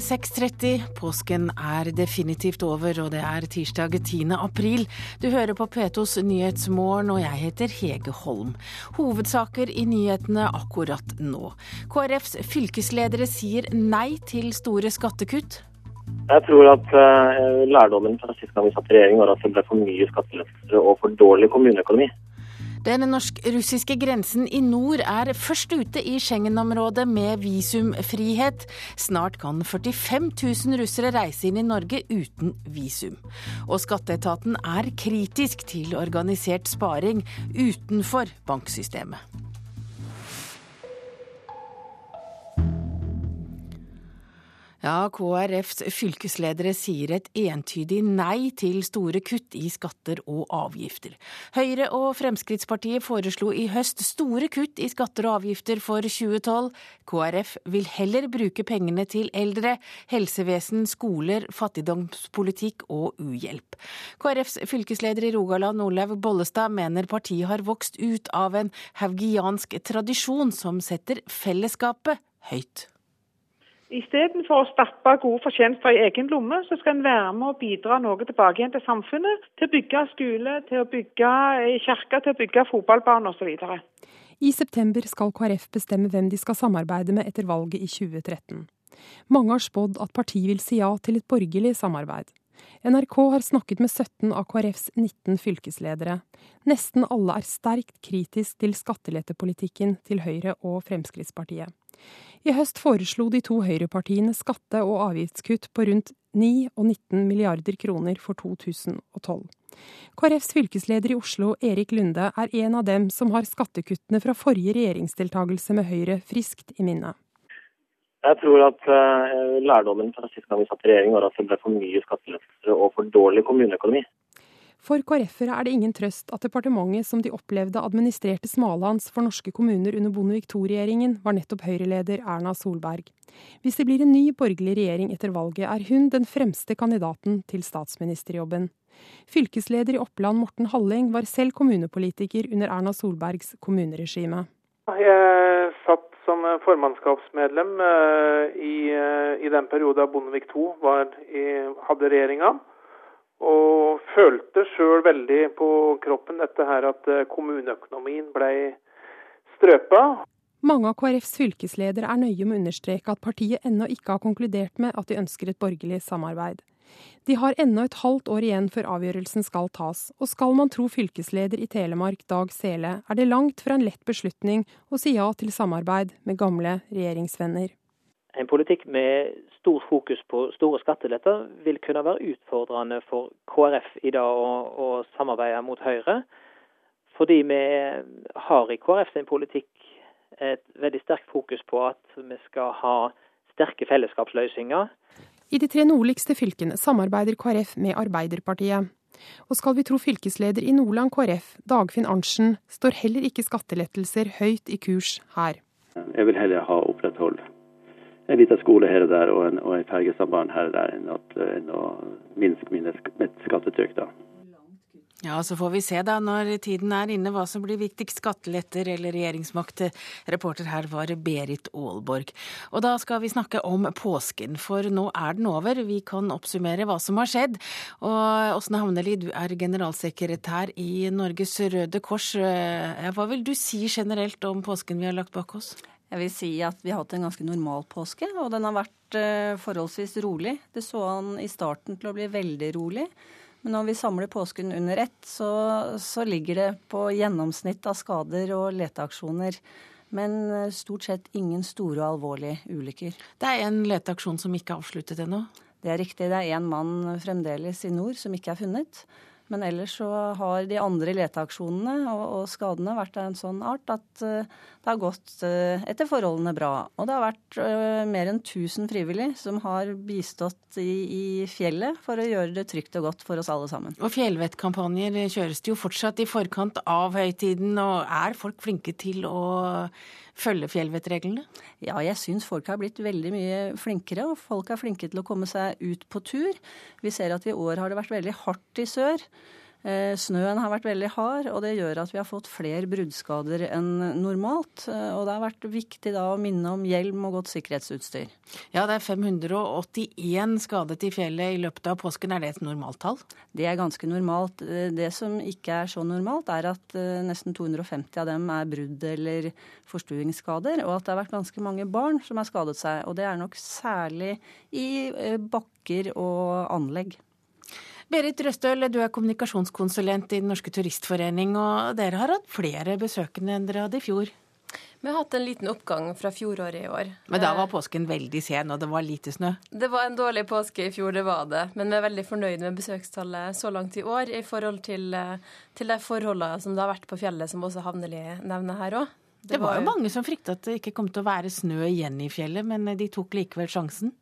6.30. Påsken er definitivt over, og det er tirsdag 10. april. Du hører på P2s Nyhetsmorgen, og jeg heter Hege Holm. Hovedsaker i nyhetene akkurat nå. KrFs fylkesledere sier nei til store skattekutt. Jeg tror at uh, lærdommen fra sist gang vi satt i regjering var at det ble for mye skattelettelser og for dårlig kommuneøkonomi. Den norsk-russiske grensen i nord er først ute i Schengen-området med visumfrihet. Snart kan 45 000 russere reise inn i Norge uten visum. Og skatteetaten er kritisk til organisert sparing utenfor banksystemet. Ja, KrFs fylkesledere sier et entydig nei til store kutt i skatter og avgifter. Høyre og Fremskrittspartiet foreslo i høst store kutt i skatter og avgifter for 2012. KrF vil heller bruke pengene til eldre, helsevesen, skoler, fattigdomspolitikk og uhjelp. KrFs fylkesleder i Rogaland, Olaug Bollestad, mener partiet har vokst ut av en haugiansk tradisjon som setter fellesskapet høyt. Istedenfor å stappe gode fortjenester i egen lomme, så skal en være med å bidra noe tilbake igjen til samfunnet. Til å bygge skole, til å bygge kirke, til å bygge fotballbane osv. I september skal KrF bestemme hvem de skal samarbeide med etter valget i 2013. Mange har spådd at partiet vil si ja til et borgerlig samarbeid. NRK har snakket med 17 av KrFs 19 fylkesledere. Nesten alle er sterkt kritisk til skattelettepolitikken til Høyre og Fremskrittspartiet. I høst foreslo de to høyrepartiene skatte- og avgiftskutt på rundt 9 og 19 milliarder kroner for 2012. KrFs fylkesleder i Oslo, Erik Lunde, er en av dem som har skattekuttene fra forrige regjeringsdeltakelse med Høyre friskt i minne. Jeg tror at uh, lærdommen fra sist gang vi satt i regjering var at det ble for mye skattelettelser og for dårlig kommuneøkonomi. For KrF-ere er det ingen trøst at departementet som de opplevde administrerte smalhans for norske kommuner under Bondevik II-regjeringen, var nettopp Høyre-leder Erna Solberg. Hvis det blir en ny borgerlig regjering etter valget, er hun den fremste kandidaten til statsministerjobben. Fylkesleder i Oppland Morten Halling var selv kommunepolitiker under Erna Solbergs kommuneregime. Jeg satt som formannskapsmedlem eh, i, eh, i den perioden Bondevik II hadde regjeringa. Og følte sjøl veldig på kroppen dette her at eh, kommuneøkonomien ble strøpa. Mange av KrFs fylkesledere er nøye med å understreke at partiet ennå ikke har konkludert med at de ønsker et borgerlig samarbeid. De har ennå et halvt år igjen før avgjørelsen skal tas, og skal man tro fylkesleder i Telemark Dag Sele, er det langt fra en lett beslutning å si ja til samarbeid med gamle regjeringsvenner. En politikk med stort fokus på store skatteletter vil kunne være utfordrende for KrF i dag å, å samarbeide mot Høyre. Fordi vi har i KrF sin politikk et veldig sterkt fokus på at vi skal ha sterke fellesskapsløsninger. I de tre nordligste fylkene samarbeider KrF med Arbeiderpartiet. Og skal vi tro fylkesleder i Nordland KrF, Dagfinn Arntzen, står heller ikke skattelettelser høyt i kurs her. Jeg vil heller ha opprettholdt en liten skole her og der og en, og en fergesamband her og der enn, å minske mitt skattetrykk. Ja, så får vi se da når tiden er inne hva som blir viktigst, skatteletter eller regjeringsmakt. Reporter her var Berit Aalborg. Og da skal vi snakke om påsken, for nå er den over. Vi kan oppsummere hva som har skjedd. Og Åsne Havneli, du er generalsekretær i Norges Røde Kors. Hva vil du si generelt om påsken vi har lagt bak oss? Jeg vil si at vi har hatt en ganske normal påske, og den har vært eh, forholdsvis rolig. Det så han i starten til å bli veldig rolig. Men når vi samler påsken under ett, så, så ligger det på gjennomsnitt av skader og leteaksjoner. Men eh, stort sett ingen store og alvorlige ulykker. Det er en leteaksjon som ikke er avsluttet ennå? Det er riktig. Det er én mann fremdeles i nord som ikke er funnet. Men ellers så har de andre leteaksjonene og, og skadene vært av en sånn art at uh, det har gått uh, etter forholdene bra. Og det har vært uh, mer enn 1000 frivillige som har bistått i, i, fjellet for å gjøre det trygt og godt for oss alle sammen. Og fjellvettkampanjer kjøres det jo fortsatt i forkant av høytiden. Og er folk flinke til å følge fjellvettreglene? Ja, jeg syns folk har blitt veldig mye flinkere, og folk er flinke til å komme seg ut på tur. Vi ser at i år har det vært veldig hardt i sør. Eh, snøen har vært veldig hard, og det gjør at vi har fått flere bruddskader enn normalt. Eh, og det har vært viktig da å minne om hjelm og godt sikkerhetsutstyr. Ja, det er 581 skadet i fjellet i løpet av påsken. Er det et normaltall? Det er ganske normalt. Eh, det som ikke er så normalt, er at nesten 250 av dem er brudd eller forstuingsskader, og at det har vært ganske mange barn som har skadet seg. Og det er nok særlig i bakker og anlegg. Berit Røstøl, du er kommunikasjonskonsulent i Den norske turistforening, og dere har hatt flere besøkende enn dere hadde i fjor? Vi har hatt en liten oppgang fra fjoråret i år. Men da var påsken veldig sen, og det var lite snø? Det var en dårlig påske i fjor, det var det. Men vi er veldig fornøyd med besøkstallet så langt i år i forhold til, til de forholdene som det har vært på fjellet, som også Havneli nevner her òg. Det, det var jo mange som frykta at det ikke kom til å være snø igjen i fjellet, men de tok likevel sjansen?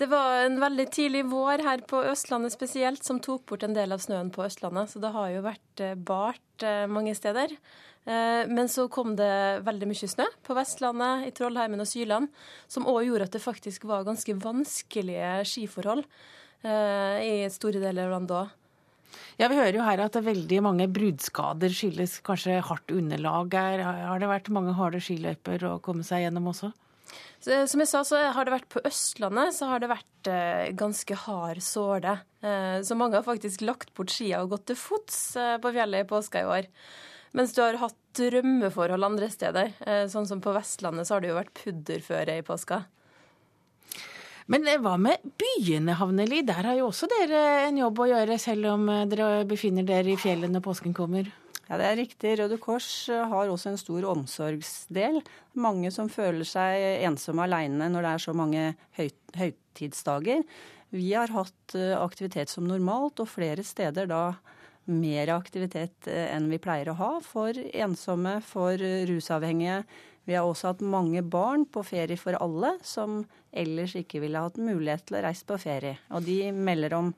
Det var en veldig tidlig vår her på Østlandet spesielt som tok bort en del av snøen på Østlandet. Så det har jo vært eh, bart eh, mange steder. Eh, men så kom det veldig mye snø på Vestlandet, i Trollheimen og Syland, som òg gjorde at det faktisk var ganske vanskelige skiforhold i store deler av landet òg. Ja, Vi hører jo her at det er veldig mange bruddskader skyldes kanskje hardt underlag. Har det vært mange harde skiløyper å komme seg gjennom også? Så, som jeg sa, så har det vært på Østlandet så har det vært eh, ganske hard såle. Eh, så mange har faktisk lagt bort skia og gått til fots eh, på fjellet i påska i år. Mens du har hatt drømmeforhold andre steder. Eh, sånn som på Vestlandet så har det jo vært pudderføre i påska. Men eh, hva med byene, Havneli? Der har jo også dere en jobb å gjøre, selv om eh, dere befinner dere i fjellet når påsken kommer? Ja, det er riktig. Røde Kors eh, har også en stor omsorgsdel. Mange som føler seg ensomme alene når det er så mange høytidsdager. Vi har hatt eh, aktivitet som normalt, og flere steder da mer aktivitet eh, enn vi pleier å ha for ensomme, for rusavhengige. Vi har også hatt mange barn på ferie for alle som ellers ikke ville hatt mulighet til å reise på ferie. Og de melder om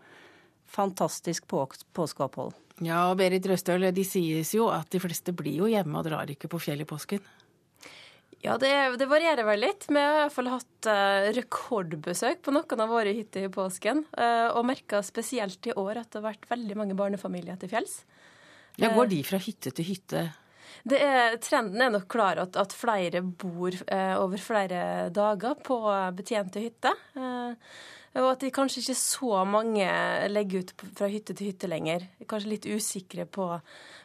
fantastisk påskeopphold. Ja, og Berit Røstøl, de sies jo at de fleste blir jo hjemme og drar ikke på fjell i påsken? Ja, det, det varierer vel litt. Vi har i hvert fall hatt uh, rekordbesøk på noen av våre hytter i påsken. Uh, og merka spesielt i år at det har vært veldig mange barnefamilier til fjells. Ja, Går de fra hytte til hytte? Er, trenden er nok klar at, at flere bor uh, over flere dager på betjente hytter. Og at de kanskje ikke så mange legger ut fra hytte til hytte lenger. Kanskje litt usikre på,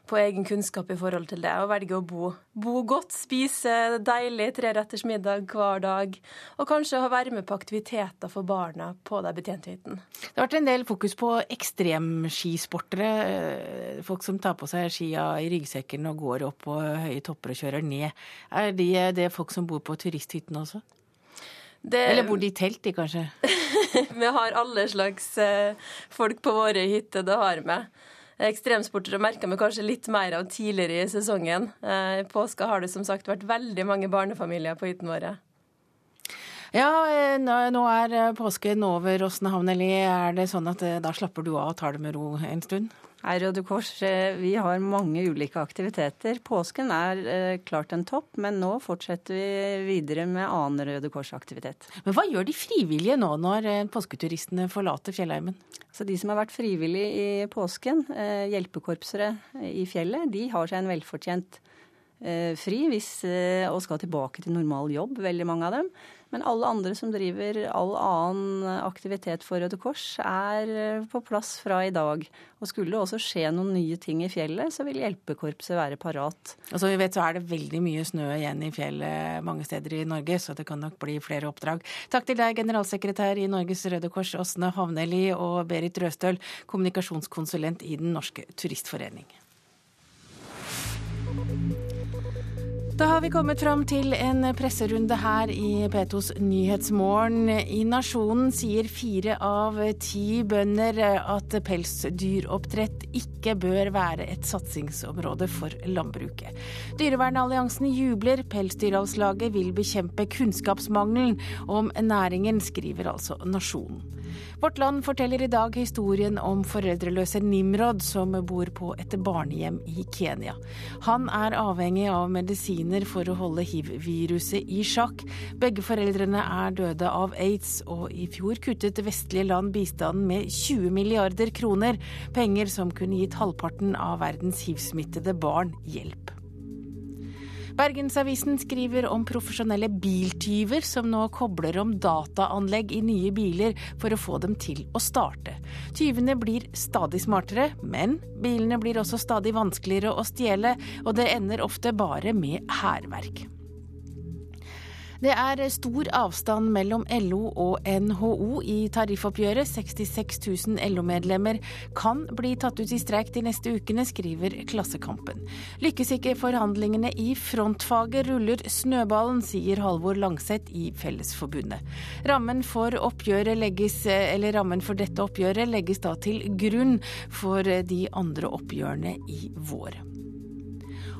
på egen kunnskap i forhold til det, og velger å bo, bo godt, spise deilig treretters middag hver dag, og kanskje være med på aktiviteter for barna på de betjente hyttene. Det har vært en del fokus på ekstremskisportere, eh, folk som tar på seg skia i ryggsekken og går opp på høye topper og kjører ned. Er de det folk som bor på turisthyttene også? Det... Eller bor de i telt, de kanskje? vi har alle slags eh, folk på våre hytter, det har vi. Ekstremsportere merker vi kanskje litt mer av tidligere i sesongen. Eh, I påska har det som sagt vært veldig mange barnefamilier på hyttene våre. Ja, eh, nå er påsken over, Åsne Havneli. Er det sånn at da slapper du av og tar det med ro en stund? Nei, Røde Kors, vi har mange ulike aktiviteter. Påsken er eh, klart en topp, men nå fortsetter vi videre med annen Røde Kors-aktivitet. Men hva gjør de frivillige nå når eh, påsketuristene forlater fjellheimen? Så De som har vært frivillige i påsken, eh, hjelpekorpsere i fjellet, de har seg en velfortjent fri hvis, og skal tilbake til normal jobb, veldig mange av dem. Men alle andre som driver all annen aktivitet for Røde Kors, er eh, på plass fra i dag. Og skulle det også skje noen nye ting i fjellet, så vil hjelpekorpset være parat. Og som vi vet så er det veldig mye snø igjen i fjellet mange steder i Norge, så det kan nok bli flere oppdrag. Takk til deg, generalsekretær i Norges Røde Kors, Åsne Havneli, og Berit Røstøl, kommunikasjonskonsulent i Den norske turistforening. Da har vi kommet fram til en presserunde her i P2s Nyhetsmorgen. I Nasjonen sier fire av ti bønder at pelsdyroppdrett ikke bør være et satsingsområde for landbruket. Dyrevernalliansen jubler. Pelsdyravslaget vil bekjempe kunnskapsmangelen om næringen, skriver altså Nasjonen. Vårt Land forteller i dag historien om foreldreløse Nimrod som bor på et barnehjem i Kenya. Han er avhengig av medisiner for å holde hiv-viruset i sjakk. Begge foreldrene er døde av aids, og i fjor kuttet vestlige land bistanden med 20 milliarder kroner, penger som kunne gitt halvparten av verdens hivsmittede barn hjelp. Bergensavisen skriver om profesjonelle biltyver som nå kobler om dataanlegg i nye biler for å få dem til å starte. Tyvene blir stadig smartere, men bilene blir også stadig vanskeligere å stjele, og det ender ofte bare med hærverk. Det er stor avstand mellom LO og NHO i tariffoppgjøret. 66 000 LO-medlemmer kan bli tatt ut i streik de neste ukene, skriver Klassekampen. Lykkes ikke forhandlingene i frontfaget, ruller snøballen, sier Halvor Langseth i Fellesforbundet. Rammen for, legges, rammen for dette oppgjøret legges da til grunn for de andre oppgjørene i vår.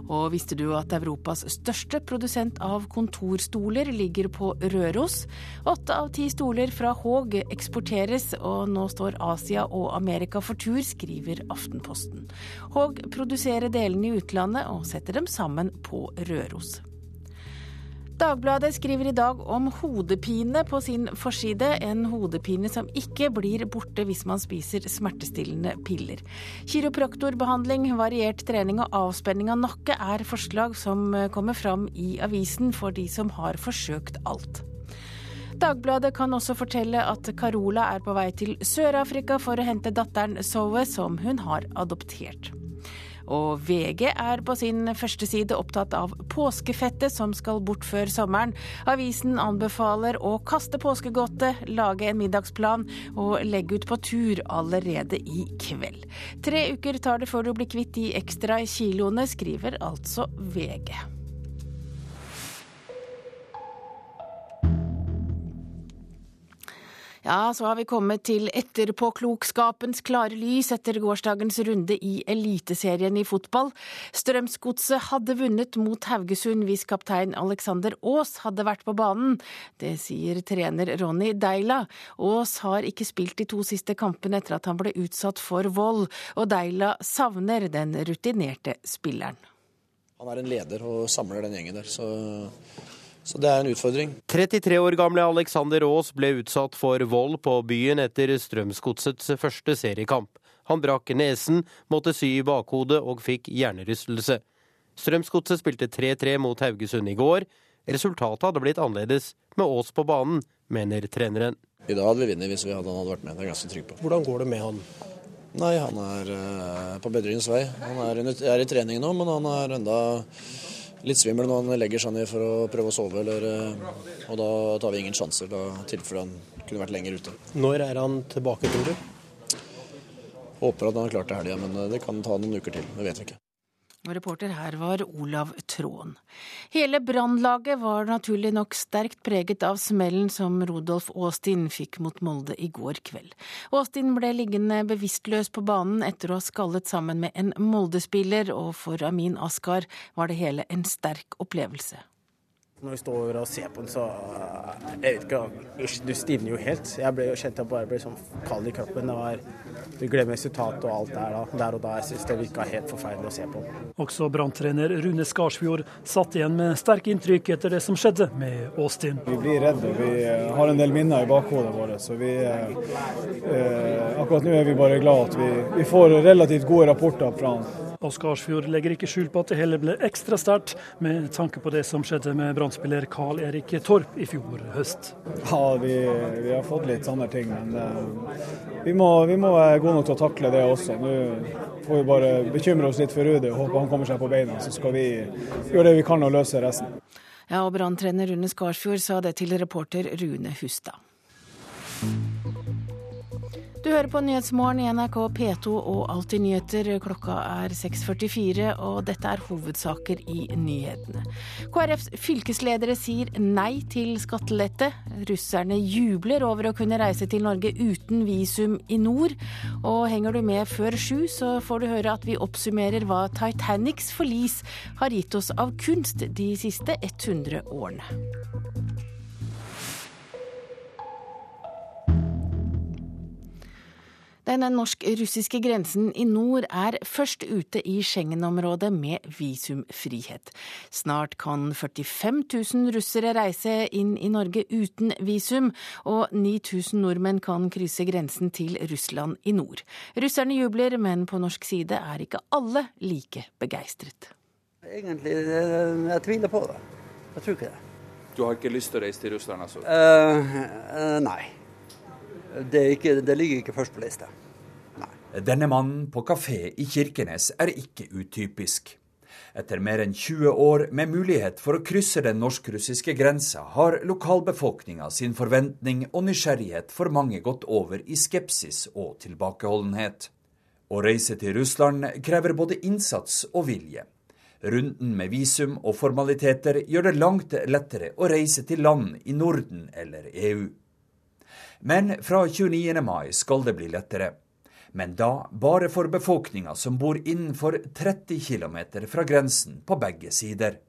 Og visste du at Europas største produsent av kontorstoler ligger på Røros? Åtte av ti stoler fra Haag eksporteres, og nå står Asia og Amerika for tur, skriver Aftenposten. Haag produserer delene i utlandet og setter dem sammen på Røros. Dagbladet skriver i dag om hodepine på sin forside. En hodepine som ikke blir borte hvis man spiser smertestillende piller. Kiropraktorbehandling, variert trening og avspenning av nakke er forslag som kommer fram i avisen for de som har forsøkt alt. Dagbladet kan også fortelle at Carola er på vei til Sør-Afrika for å hente datteren Zoe, som hun har adoptert. Og VG er på sin første side opptatt av påskefettet som skal bort før sommeren. Avisen anbefaler å kaste påskegodtet, lage en middagsplan og legge ut på tur allerede i kveld. Tre uker tar det før du blir kvitt de ekstra kiloene, skriver altså VG. Ja, så har vi kommet til etterpåklokskapens klare lys etter gårsdagens runde i Eliteserien i fotball. Strømsgodset hadde vunnet mot Haugesund hvis kaptein Alexander Aas hadde vært på banen. Det sier trener Ronny Deila. Aas har ikke spilt de to siste kampene etter at han ble utsatt for vold, og Deila savner den rutinerte spilleren. Han er en leder og samler den gjengen der, så så det er en utfordring. 33 år gamle Alexander Aas ble utsatt for vold på byen etter Strømsgodsets første seriekamp. Han brakk nesen, måtte sy i bakhodet og fikk hjernerystelse. Strømsgodset spilte 3-3 mot Haugesund i går. Resultatet hadde blitt annerledes med Aas på banen, mener treneren. I dag hadde vi vunnet hvis vi hadde, han hadde vært med. Det er jeg ganske trygg på. Hvordan går det med han? Nei, Han er uh, på bedringens vei. Han er, er, i trening nå, men han er enda litt svimmel når han legger seg ned for å prøve å sove. Eller, eh, og da tar vi ingen sjanser, da tilfelle han kunne vært lenger ute. Når er han tilbake, tror du? Håper at han har klart det helga, men eh, det kan ta noen uker til. Det vet vi ikke. Og reporter her var Olav Tråen. Hele brannlaget var naturlig nok sterkt preget av smellen som Rodolf Aastin fikk mot Molde i går kveld. Aastin ble liggende bevisstløs på banen etter å ha skallet sammen med en Molde-spiller, og for Amin Askar var det hele en sterk opplevelse. Når vi står og ser på den, så Jeg vet ikke, du stivner jo helt. Jeg ble, kjente jeg bare ble sånn kald i kroppen. Det var, du glemmer resultatet og alt der, da. der og da. Jeg syns det virka helt forferdelig å se på. Også branntrener Rune Skarsfjord satt igjen med sterke inntrykk etter det som skjedde med Austin. Vi blir redde. Vi eh, har en del minner i bakhodet vårt. Så vi, eh, eh, akkurat nå er vi bare glad at vi, vi får relativt gode rapporter fra han. Og Skarsfjord legger ikke skjul på at det heller ble ekstra sterkt med tanke på det som skjedde med brannspiller Karl Erik Torp i fjor høst. Ja, vi, vi har fått litt sånne ting, men uh, vi, må, vi, må, være gode nok til å takle det også. Nå får vi bare bekymre oss litt for Rudi og håpe han kommer seg på beina, så skal vi gjøre det vi kan og løse resten. Ja, og Branntrener Rune Skarsfjord sa det til reporter Rune Hustad. Du hører på Nyhetsmorgen i NRK P2 og Alltid nyheter. Klokka er 6.44, og dette er hovedsaker i nyhetene. KrFs fylkesledere sier nei til skattelette. Russerne jubler over å kunne reise til Norge uten visum i nord. Og henger du med før sju, så får du høre at vi oppsummerer hva Titanics forlis har gitt oss av kunst de siste 100 årene. Den norsk-russiske grensen i nord er først ute i Schengen-området med visumfrihet. Snart kan 45 000 russere reise inn i Norge uten visum, og 9000 nordmenn kan krysse grensen til Russland i nord. Russerne jubler, men på norsk side er ikke alle like begeistret. Egentlig, eh, jeg tviler på det. Jeg tror ikke det. Du har ikke lyst til å reise til Russland, altså? Uh, uh, nei. Det, ikke, det, ligger ikke først på lista. Nei. Denne mannen på kafé i Kirkenes er ikke utypisk. Etter mer enn 20 år med mulighet for å krysse den norsk-russiske grensa, har lokalbefolkninga sin forventning og nysgjerrighet for mange gått over i skepsis og tilbakeholdenhet. Å reise til Russland krever både innsats og vilje. Runden med visum og formaliteter gjør det langt lettere å reise til land i Norden eller EU. Men fra 29. mai skal det bli lettere. Men da bare for befolkninga som bor innenfor 30 km fra grensen på begge sider.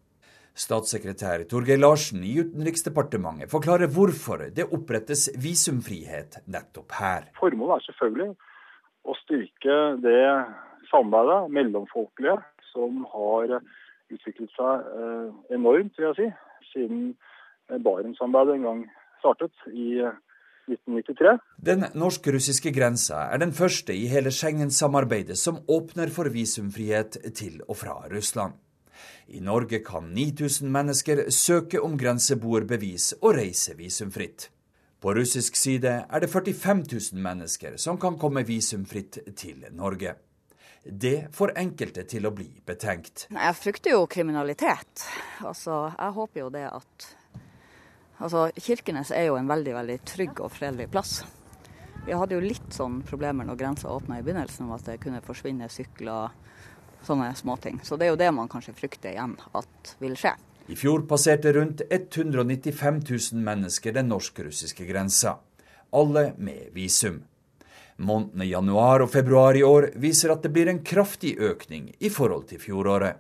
Statssekretær Torgeir Larsen i Utenriksdepartementet forklarer hvorfor det opprettes visumfrihet nettopp her. Formålet er selvfølgelig å styrke det samarbeidet mellomfolkelige som har utviklet seg eh, enormt, vil jeg si, siden Barentssamarbeidet en gang startet i 1993. Den norsk-russiske grensa er den første i hele Schengen-samarbeidet som åpner for visumfrihet til og fra Russland. I Norge kan 9000 mennesker søke om grenseboerbevis og reise visumfritt. På russisk side er det 45 000 mennesker som kan komme visumfritt til Norge. Det får enkelte til å bli betenkt. Jeg frykter jo kriminalitet. Altså, jeg håper jo det at Altså, Kirkenes er jo en veldig veldig trygg og fredelig plass. Vi hadde jo litt sånn problemer når grensa åpna i begynnelsen, om at det kunne forsvinne sykler sånne småting. Så det er jo det man kanskje frykter igjen at vil skje. I fjor passerte rundt 195 000 mennesker den norsk-russiske grensa. Alle med visum. Månedene januar og februar i år viser at det blir en kraftig økning i forhold til fjoråret.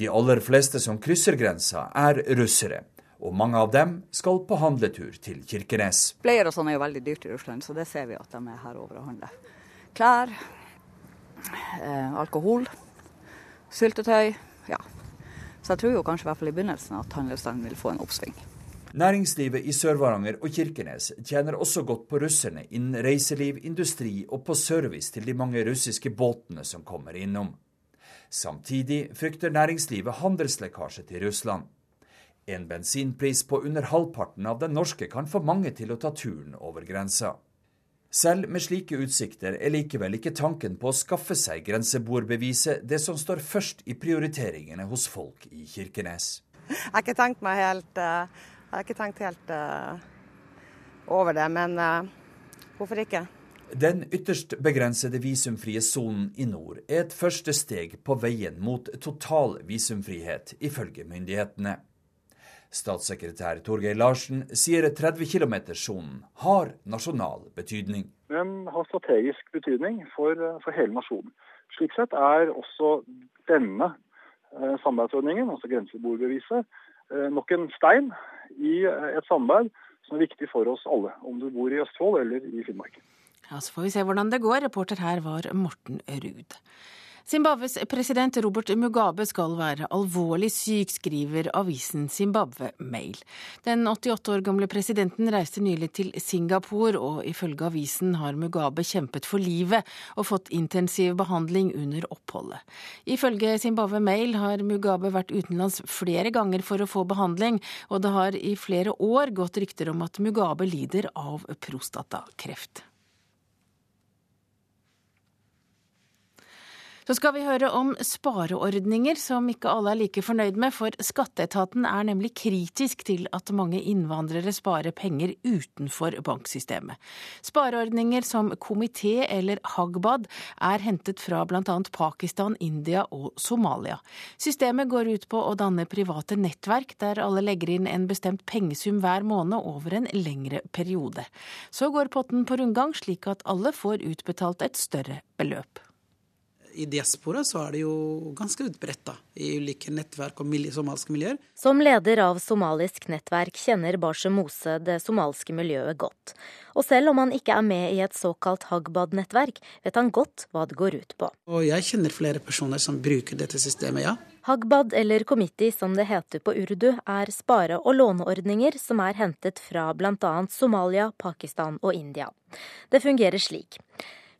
De aller fleste som krysser grensa, er russere, og mange av dem skal på handletur til Kirkenes. Bleier og sånn er jo veldig dyrt i Russland, så det ser vi at de er her over og handler. Klær, eh, alkohol, syltetøy. Ja. Så jeg tror jo kanskje i hvert fall i begynnelsen at handelsstanden vil få en oppsving. Næringslivet i Sør-Varanger og Kirkenes tjener også godt på russerne innen reiseliv, industri og på service til de mange russiske båtene som kommer innom. Samtidig frykter næringslivet handelslekkasje til Russland. En bensinpris på under halvparten av den norske kan få mange til å ta turen over grensa. Selv med slike utsikter er likevel ikke tanken på å skaffe seg grenseboerbeviset det som står først i prioriteringene hos folk i Kirkenes. Jeg har ikke tenkt meg helt har ikke tenkt helt uh, over det, men uh, hvorfor ikke? Den ytterst begrensede visumfrie sonen i nord er et første steg på veien mot total visumfrihet, ifølge myndighetene. Statssekretær Torgeir Larsen sier 30 km-sonen har nasjonal betydning. Den har strategisk betydning for, for hele nasjonen. Slik sett er også denne eh, samarbeidsordningen, altså grenseboerbeviset, eh, nok en stein i et samarbeid som er viktig for oss alle, om du bor i Østfold eller i Finnmark. Ja, Så får vi se hvordan det går. Reporter her var Morten Ruud. Zimbabwes president Robert Mugabe skal være alvorlig syk, skriver avisen Zimbabwe Mail. Den 88 år gamle presidenten reiste nylig til Singapore, og ifølge avisen har Mugabe kjempet for livet og fått intensiv behandling under oppholdet. Ifølge Zimbabwe Mail har Mugabe vært utenlands flere ganger for å få behandling, og det har i flere år gått rykter om at Mugabe lider av prostatakreft. Så skal vi høre om spareordninger som ikke alle er like fornøyd med, for skatteetaten er nemlig kritisk til at mange innvandrere sparer penger utenfor banksystemet. Spareordninger som Komité eller Hagbad er hentet fra bl.a. Pakistan, India og Somalia. Systemet går ut på å danne private nettverk der alle legger inn en bestemt pengesum hver måned over en lengre periode. Så går potten på rundgang, slik at alle får utbetalt et større beløp. I diaspora så er det jo ganske utbredt i ulike nettverk og miljø, somaliske miljøer. Som leder av somalisk nettverk kjenner Barshe Mose det somaliske miljøet godt. Og selv om han ikke er med i et såkalt Hagbad-nettverk, vet han godt hva det går ut på. Og jeg kjenner flere personer som bruker dette systemet, ja. Hagbad, eller komiti som det heter på urdu, er spare- og låneordninger som er hentet fra bl.a. Somalia, Pakistan og India. Det fungerer slik.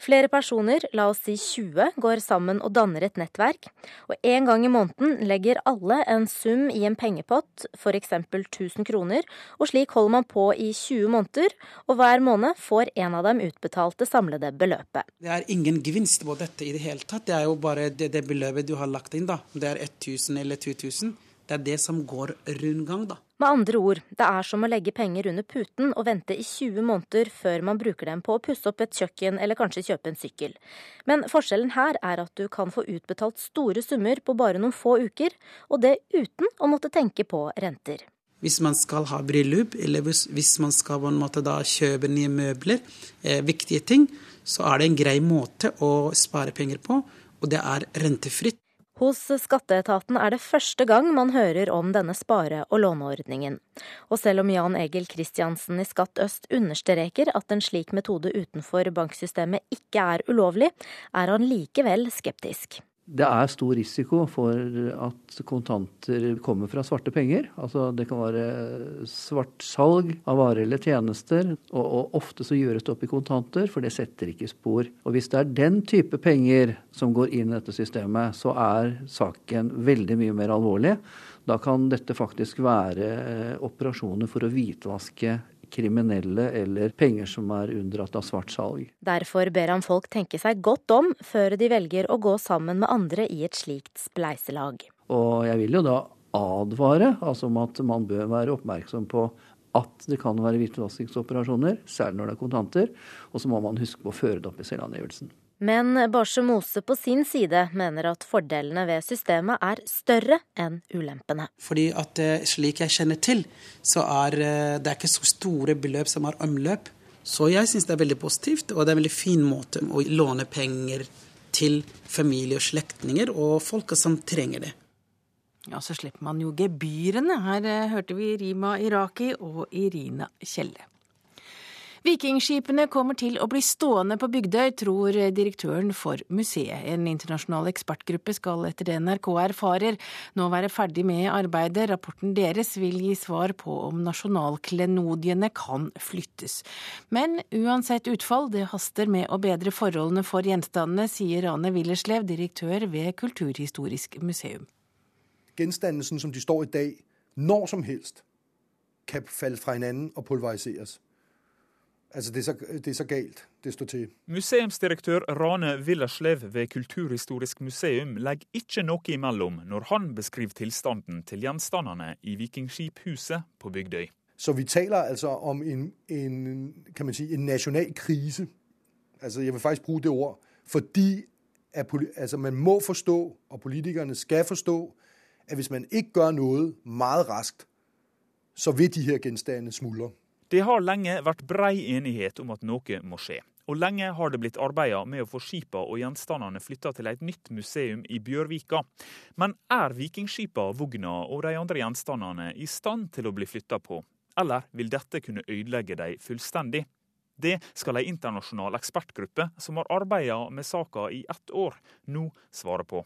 Flere personer, la oss si 20, går sammen og danner et nettverk. Og en gang i måneden legger alle en sum i en pengepott, f.eks. 1000 kroner, og slik holder man på i 20 måneder, og hver måned får en av dem utbetalt det samlede beløpet. Det er ingen gevinst på dette i det hele tatt. Det er jo bare det, det beløpet du har lagt inn, da. Om det er 1000 eller 2000. Det er det som går rundgang, da. Med andre ord, det er som å legge penger under puten og vente i 20 måneder før man bruker dem på å pusse opp et kjøkken eller kanskje kjøpe en sykkel. Men forskjellen her er at du kan få utbetalt store summer på bare noen få uker, og det uten å måtte tenke på renter. Hvis man skal ha bryllup, eller hvis man skal kjøpe nye møbler, eh, viktige ting, så er det en grei måte å spare penger på, og det er rentefritt. Hos skatteetaten er det første gang man hører om denne spare- og låneordningen. Og selv om Jan Egil Kristiansen i Skatt øst understreker at en slik metode utenfor banksystemet ikke er ulovlig, er han likevel skeptisk. Det er stor risiko for at kontanter kommer fra svarte penger. Altså det kan være svart salg av varer eller tjenester. Og, og, ofte så gjøres det opp i kontanter, for det setter ikke spor. Og hvis det er den type penger som går inn i dette systemet, så er saken veldig mye mer alvorlig. Da kan dette faktisk være eh, operasjoner for å hvitvaske kriminelle eller penger som er unndratt av svart salg. Derfor ber han folk tenke seg godt om før de velger å gå sammen med andre i et slikt spleiselag. Og jeg vil jo da advare altså om at man bør være oppmerksom på at det kan være hvitvaskingsoperasjoner, særlig når det er kontanter. Og så må man huske på å føre det opp i selvangivelsen. Men Barse Mose på sin side mener at fordelene ved systemet er større enn ulempene. Fordi at eh, slik jeg kjenner til, så er eh, det er ikke så store beløp som har omløp. Så jeg syns det er veldig positivt, og det er en veldig fin måte å låne penger til familie og slektninger og folk som trenger det. Ja, så slipper man jo gebyrene. Her eh, hørte vi Rima Iraki og Irina Kjelle. Vikingskipene kommer til å bli stående på Bygdøy, tror direktøren for museet. En internasjonal ekspertgruppe skal etter det NRK erfarer nå være ferdig med arbeidet. Rapporten deres vil gi svar på om nasjonalklenodiene kan flyttes. Men uansett utfall, det haster med å bedre forholdene for gjenstandene, sier Rane Willerslev, direktør ved Kulturhistorisk museum. Gjenstandene som de står i dag, når som helst kan falle fra hverandre og pulveriseres. Altså, det er, så, det er så galt det står til. Museumsdirektør Rane Villerslev ved Kulturhistorisk museum legger ikke noe imellom når han beskriver tilstanden til gjenstandene i Vikingskiphuset på Bygdøy. Så vi taler altså om en, en, kan man si, en nasjonal krise. Altså, jeg vil faktisk bruke det ord. Fordi at, altså, man må forstå, og politikerne skal forstå, at hvis man ikke gjør noe meget raskt, så vil de her gjenstandene smuldre. Det har lenge vært brei enighet om at noe må skje. Og lenge har det blitt arbeidet med å få skipa og gjenstandene flytta til et nytt museum i Bjørvika. Men er vikingskipa, vogna og de andre gjenstandene i stand til å bli flytta på? Eller vil dette kunne ødelegge dem fullstendig? Det skal ei internasjonal ekspertgruppe som har arbeida med saka i ett år, nå svare på.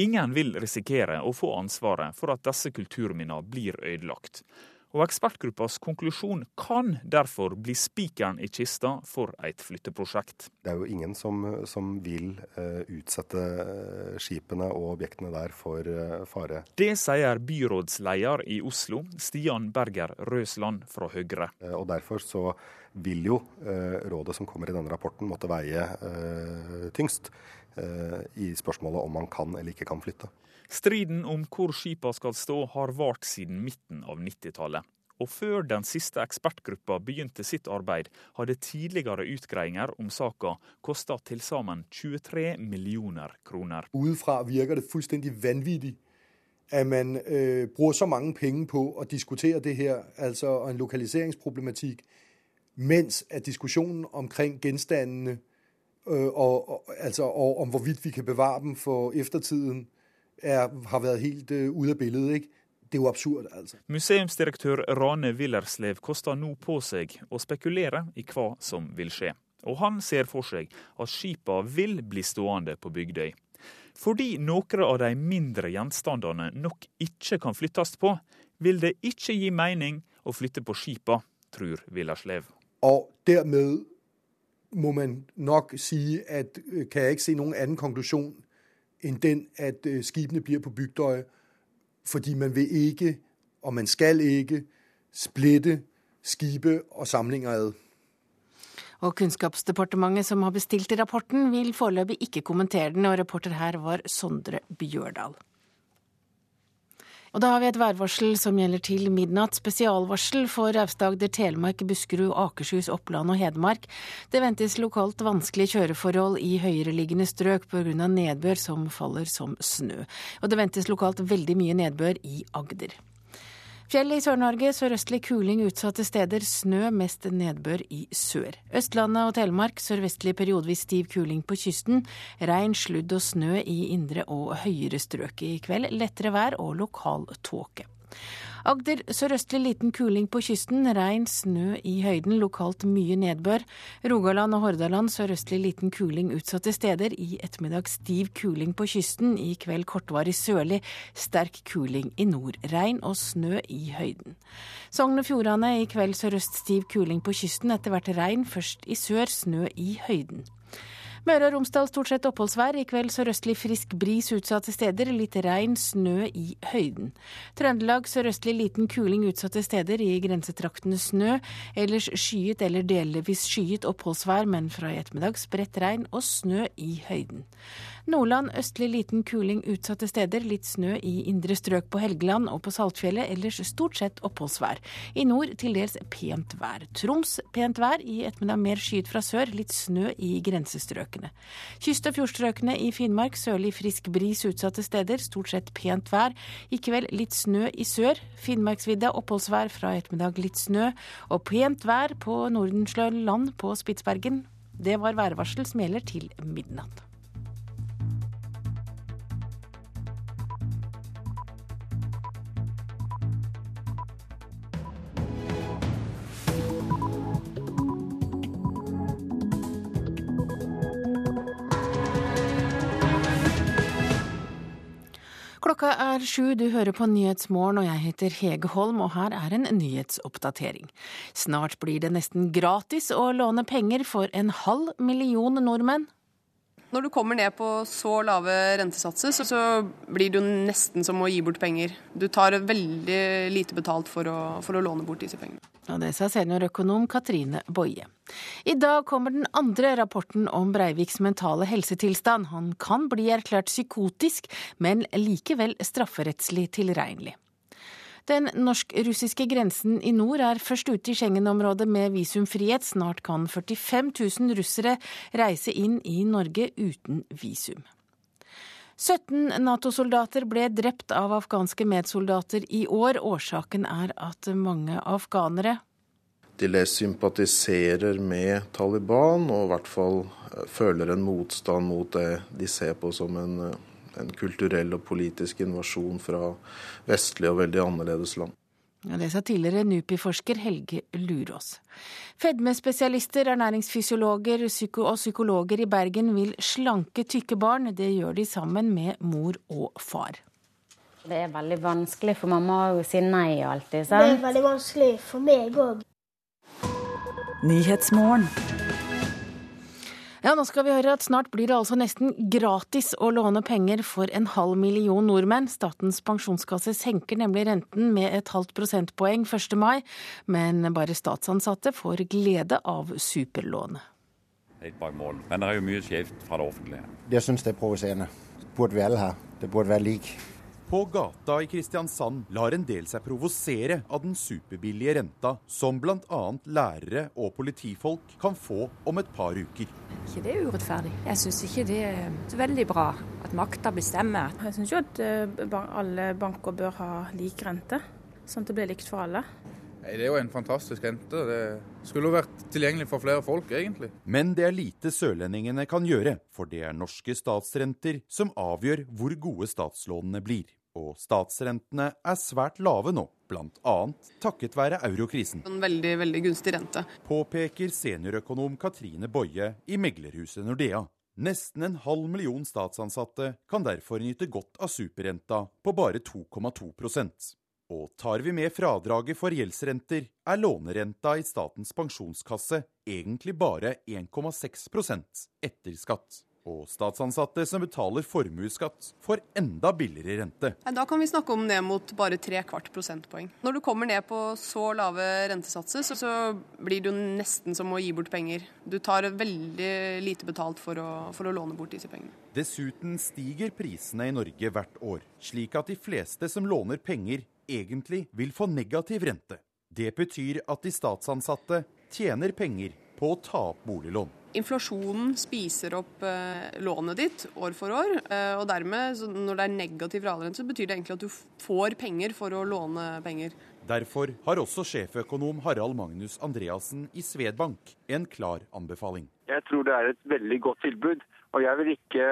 Ingen vil risikere å få ansvaret for at disse kulturminnene blir ødelagt. Og ekspertgruppas konklusjon kan derfor bli spikeren i kista for et flytteprosjekt. Det er jo ingen som, som vil uh, utsette skipene og objektene der for uh, fare. Det sier byrådsleder i Oslo, Stian Berger Røsland fra Høyre. Uh, og derfor så vil jo rådet som kommer i denne rapporten måtte veie tyngst i spørsmålet om man kan eller ikke kan flytte. Striden om hvor skipa skal stå har vart siden midten av 90-tallet. Og før den siste ekspertgruppa begynte sitt arbeid, hadde tidligere utgreiinger om saka kosta til sammen 23 millioner kroner. Utenfra virker det fullstendig vanvittig at man øh, bruker så mange penger på å diskutere det her, altså en lokaliseringsproblematikk, mens at diskusjonen omkring gjenstandene øh, og, og, altså, og om hvorvidt vi kan bevare dem for eftertiden, er, har vært helt uh, ute av bildet. ikke? Det er jo absurd, altså. Museumsdirektør Rane Willerslev koster nå på seg å spekulere i hva som vil skje. Og han ser for seg at skipa vil bli stående på Bygdøy. Fordi noen av de mindre gjenstandene nok ikke kan flyttes på, vil det ikke gi mening å flytte på skipa, tror Villerslev. Og dermed må man nok si at øh, kan jeg ikke se noen annen konklusjon enn den at skibene skipene blir på Bygdøy fordi man vil ikke, og man skal ikke, splitte skipet og samlinger ad. Og Kunnskapsdepartementet, som har bestilt rapporten, vil foreløpig ikke kommentere den, og reporter her var Sondre Bjørdal. Og da har vi et værvarsel som gjelder til midnatt. Spesialvarsel for Aust-Agder, Telemark, Buskerud, Akershus, Oppland og Hedmark. Det ventes lokalt vanskelige kjøreforhold i høyereliggende strøk pga. nedbør som faller som snø. Og det ventes lokalt veldig mye nedbør i Agder. Fjell i Sør-Norge, sørøstlig kuling utsatte steder, snø, mest nedbør i sør. Østlandet og Telemark sørvestlig periodevis stiv kuling på kysten. Regn, sludd og snø i indre og høyere strøk i kveld. Lettere vær og lokal tåke. Agder sørøstlig liten kuling på kysten, regn, snø i høyden, lokalt mye nedbør. Rogaland og Hordaland sørøstlig liten kuling utsatte steder, i ettermiddag stiv kuling på kysten, i kveld kortvarig sørlig, sterk kuling i nord. Regn og snø i høyden. Sogn og Fjordane i kveld sørøst stiv kuling på kysten, etter hvert regn, først i sør, snø i høyden. Møre og Romsdal stort sett oppholdsvær. I kveld sørøstlig frisk bris utsatte steder. Litt regn, snø i høyden. Trøndelag sørøstlig liten kuling utsatte steder. I grensetraktene snø. Ellers skyet eller delvis skyet oppholdsvær, men fra i ettermiddag spredt regn og snø i høyden. Nordland østlig liten kuling utsatte steder. Litt snø i indre strøk på Helgeland og på Saltfjellet. Ellers stort sett oppholdsvær. I nord til dels pent vær. Troms pent vær. I ettermiddag mer skyet fra sør. Litt snø i grensestrøkene. Kyst- og fjordstrøkene i Finnmark sørlig frisk bris utsatte steder. Stort sett pent vær. I kveld litt snø i sør. Finnmarksvidda oppholdsvær fra ettermiddag litt snø. Og pent vær på Nordensløland på Spitsbergen. Det var værvarsel som gjelder til midnatt. Klokka er sju, du hører på Nyhetsmorgen, og jeg heter Hege Holm, og her er en nyhetsoppdatering. Snart blir det nesten gratis å låne penger for en halv million nordmenn. Når du kommer ned på så lave rentesatser, så, blir det jo nesten som å gi bort penger. Du tar veldig lite betalt for å, for å låne bort disse pengene. Og det sa seniorøkonom Katrine Boie. I dag kommer den andre rapporten om Breiviks mentale helsetilstand. Han kan bli erklært psykotisk, men likevel strafferettslig tilregnelig. Den norsk-russiske grensen i nord er først ute i Schengen-området med visumfrihet. Snart kan 45 000 russere reise inn i Norge uten visum. 17 Nato-soldater ble drept av afghanske medsoldater i år. Årsaken er at mange afghanere De sympatiserer med Taliban og i hvert fall føler en motstand mot det de ser på som en, en kulturell og politisk invasjon fra vestlige og veldig annerledes land. Ja, det sa tidligere NUPI-forsker Helge Lurås. Fedmespesialister, ernæringsfysiologer og psykologer i Bergen vil slanke tykke barn. Det gjør de sammen med mor og far. Det er veldig vanskelig for mamma å si nei alltid. sant? Det er veldig vanskelig for meg òg. Ja, nå skal vi høre at snart blir det altså nesten gratis å låne penger for en halv million nordmenn. Statens pensjonskasse senker nemlig renten med et halvt prosentpoeng 1. mai, men bare statsansatte får glede av superlånet. Helt bak mål. Men det er jo mye skjevt fra det offentlige. Jeg syns det er provoserende. Burde vi alle her. Det burde være lik. På gata i Kristiansand lar en del seg provosere av den superbillige renta som bl.a. lærere og politifolk kan få om et par uker. Ikke det er urettferdig. Jeg syns ikke det er veldig bra at makta bestemmer. Jeg syns jo at eh, alle banker bør ha lik rente, sånn at det blir likt for alle. Det er jo en fantastisk rente. Det skulle jo vært tilgjengelig for flere folk, egentlig. Men det er lite sørlendingene kan gjøre, for det er norske statsrenter som avgjør hvor gode statslånene blir. Og statsrentene er svært lave nå, bl.a. takket være eurokrisen. En veldig, veldig gunstig rente. Påpeker seniorøkonom Katrine Boje i meglerhuset Nordea. Nesten en halv million statsansatte kan derfor nyte godt av superrenta på bare 2,2% og tar vi med fradraget for gjeldsrenter, er lånerenta i Statens pensjonskasse egentlig bare 1,6% etter skatt. Og statsansatte som betaler formuesskatt, får enda billigere rente. Da kan vi snakke om ned mot bare tre kvart prosentpoeng. Når du kommer ned på så lave rentesatser, så blir det jo nesten som å gi bort penger. Du tar veldig lite betalt for å, for å låne bort disse pengene. Dessuten stiger prisene i Norge hvert år, slik at de fleste som låner penger, egentlig vil få negativ rente. Det betyr at de statsansatte tjener penger på å ta opp boliglån. Inflasjonen spiser opp eh, lånet ditt år for år. Eh, og dermed, når det er negativ realrente, betyr det egentlig at du får penger for å låne penger. Derfor har også sjeføkonom Harald Magnus Andreassen i Svedbank en klar anbefaling. Jeg tror det er et veldig godt tilbud. Og jeg vil ikke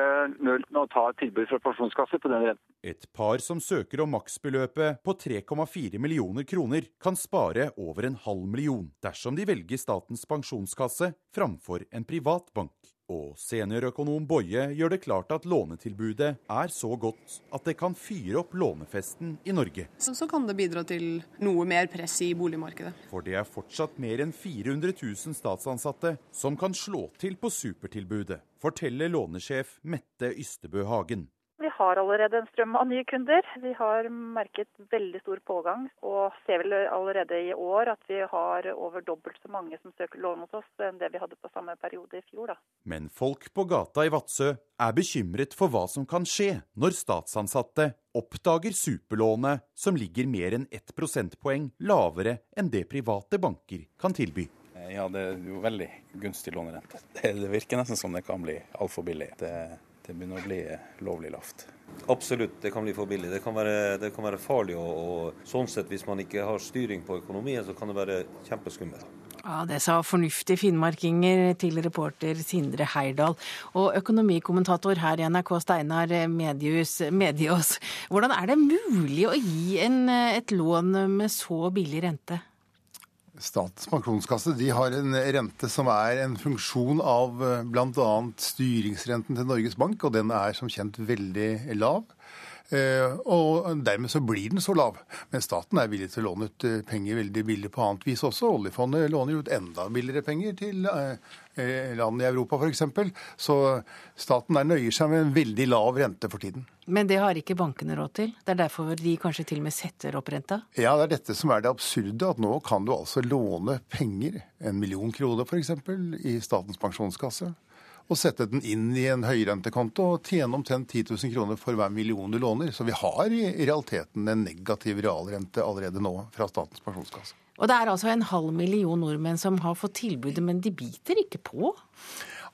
nølt med å ta et tilbud fra pensjonskasse på den renten. Et par som søker om maksbeløpet på 3,4 millioner kroner, kan spare over en halv million dersom de velger Statens pensjonskasse framfor en privat bank. Og seniorøkonom Boje gjør det klart at lånetilbudet er så godt at det kan fyre opp lånefesten i Norge. Så, kan det bidra til noe mer press i boligmarkedet. For det er fortsatt mer enn 400 000 statsansatte som kan slå til på supertilbudet, forteller lånesjef Mette Ystebø Hagen. Vi har allerede en strøm av nye kunder. Vi har merket veldig stor pågang, og ser vel allerede i år at vi har over dobbelt så mange som søker lån hos oss enn det vi hadde på samme periode i fjor. Da. Men folk på gata i Vadsø er bekymret for hva som kan skje når statsansatte oppdager superlånet som ligger mer enn ett prosentpoeng lavere enn det private banker kan tilby. Ja, det er jo veldig gunstig lånerente. Det, virker nesten som det kan bli altfor billig. Det det begynner å bli lovlig lavt. Absolutt, det kan bli for billig. Det kan være, det kan være farlig. Og, og, sånn sett, hvis man ikke har styring på økonomien, så kan det være kjempeskummelt. Ja, Det sa fornuftige finnmarkinger til reporter Sindre Heirdal. Og økonomikommentator her i NRK, Steinar Medius, Medios. Hvordan er det mulig å gi en, et lån med så billig rente? Statens pensjonskasse de har en rente som er en funksjon av eh, bl.a. styringsrenten til Norges Bank, og den er som kjent veldig lav. Eh, og dermed så blir den så lav. Men staten er villig til å låne ut eh, penger veldig billig på annet vis også. Oljefondet låner ut enda billigere penger til land i Europa f.eks. Så staten der nøyer seg med en veldig lav rente for tiden. Men det har ikke bankene råd til? Det er derfor de kanskje til og med setter opp renta? Ja, det er dette som er det absurde. At nå kan du altså låne penger, en million kroner f.eks., i Statens pensjonskasse og sette den inn i en høyrentekonto og tjene omtrent 10 000 kroner for hver million du låner. Så vi har i realiteten en negativ realrente allerede nå fra Statens pensjonskasse. Og det er altså en halv million nordmenn som har fått tilbudet, men de biter ikke på?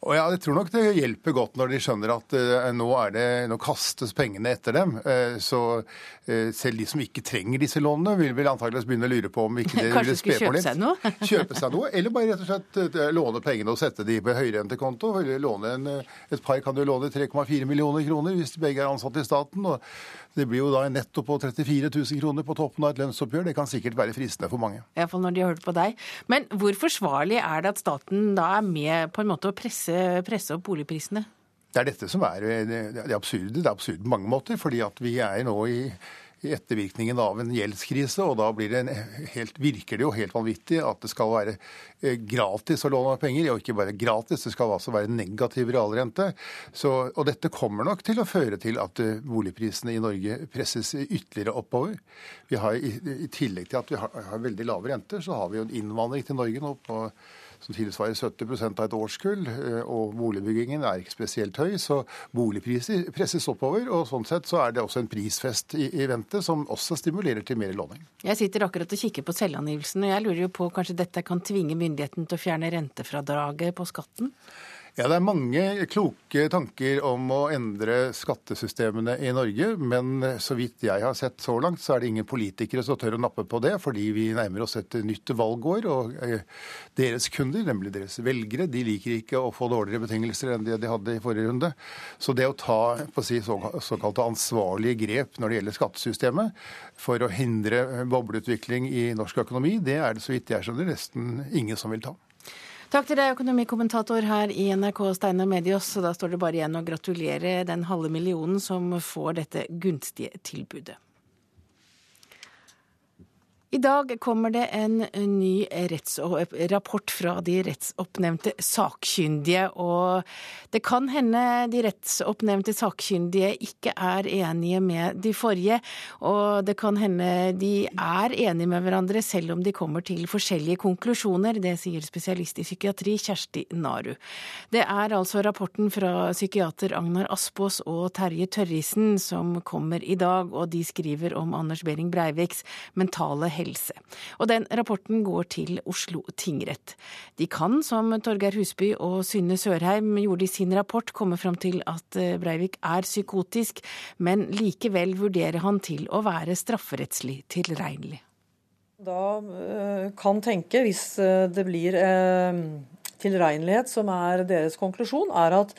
Og ja, Jeg tror nok det hjelper godt når de skjønner at uh, nå, det, nå, kastes pengene etter dem. Uh, så uh, selv de som ikke trenger disse lånene, vil vel antakeligvis begynne å lure på om ikke det vil spe på litt. Kjøpe seg noe? kjøpe seg noe, Eller bare rett og slett låne pengene og sette de på høyrentekonto. Låne en, et par kan jo låne 3,4 millioner kroner hvis de begge er ansatt i staten. og det blir jo da en netto på 34 000 kroner på toppen av et lønnsoppgjør. Det kan sikkert være fristende for mange. Iallfall når de har hørt på deg. Men hvor forsvarlig er det at staten da er med på en måte å presse, presse opp boligprisene? Det er dette som er det absurde. Det er absurd på mange måter. fordi at vi er nå i i ettervirkningen av en gjeldskrise. Og da det helt, virker det jo helt vanvittig at det skal være eh, gratis å låne penger. Og ikke bare gratis, det skal altså være negativ realrente. Så, og dette kommer nok til å føre til at eh, boligprisene i Norge presses ytterligere oppover. Vi har, i, i tillegg til at vi har, har veldig lave renter, så har vi jo en innvandring til Norge nå på som tilsvarer 70% av et årskull. Eh, og boligbyggingen er ikke spesielt høy, så boligpriser presses oppover. Og sånn sett så er det også en prisfest i, i vente som også stimulerer til mer låning. Jeg sitter akkurat og kikker på selvangivelsen, og jeg lurer jo på kanskje dette kan tvinge myndigheten til å fjerne rentefradraget på skatten? Ja, Det er mange kloke tanker om å endre skattesystemene i Norge. Men så vidt jeg har sett så langt, så er det ingen politikere som tør å nappe på det. Fordi vi nærmer oss et nytt valgår. Og eh, deres kunder, nemlig deres velgere, de liker ikke å få dårligere betingelser enn det de hadde i forrige runde. Så det å ta på å si, såkalte ansvarlige grep når det gjelder skattesystemet for å hindre bobleutvikling i norsk økonomi, det er det så vidt jeg skjønner nesten ingen som vil ta. Takk til deg, økonomikommentator her i NRK, Steinar Medios. Da står det bare igjen å gratulere den halve millionen som får dette gunstige tilbudet. I dag kommer det en ny rapport fra de rettsoppnevnte sakkyndige. Og det kan hende de rettsoppnevnte sakkyndige ikke er enige med de forrige. Og det kan hende de er enige med hverandre selv om de kommer til forskjellige konklusjoner. Det sier spesialist i psykiatri Kjersti Naru. Det er altså rapporten fra psykiater Agnar Aspås og Terje Tørrisen som kommer i dag, og de skriver om Anders Behring Breiviks mentale helse helse. Og den rapporten går til Oslo tingrett. De kan, som Torgeir Husby og Synne Sørheim gjorde i sin rapport, komme fram til at eh, Breivik er psykotisk, men likevel vurderer han til å være strafferettslig tilregnelig. Da eh, kan tenke, hvis eh, det blir tilregnelighet som er deres konklusjon, er at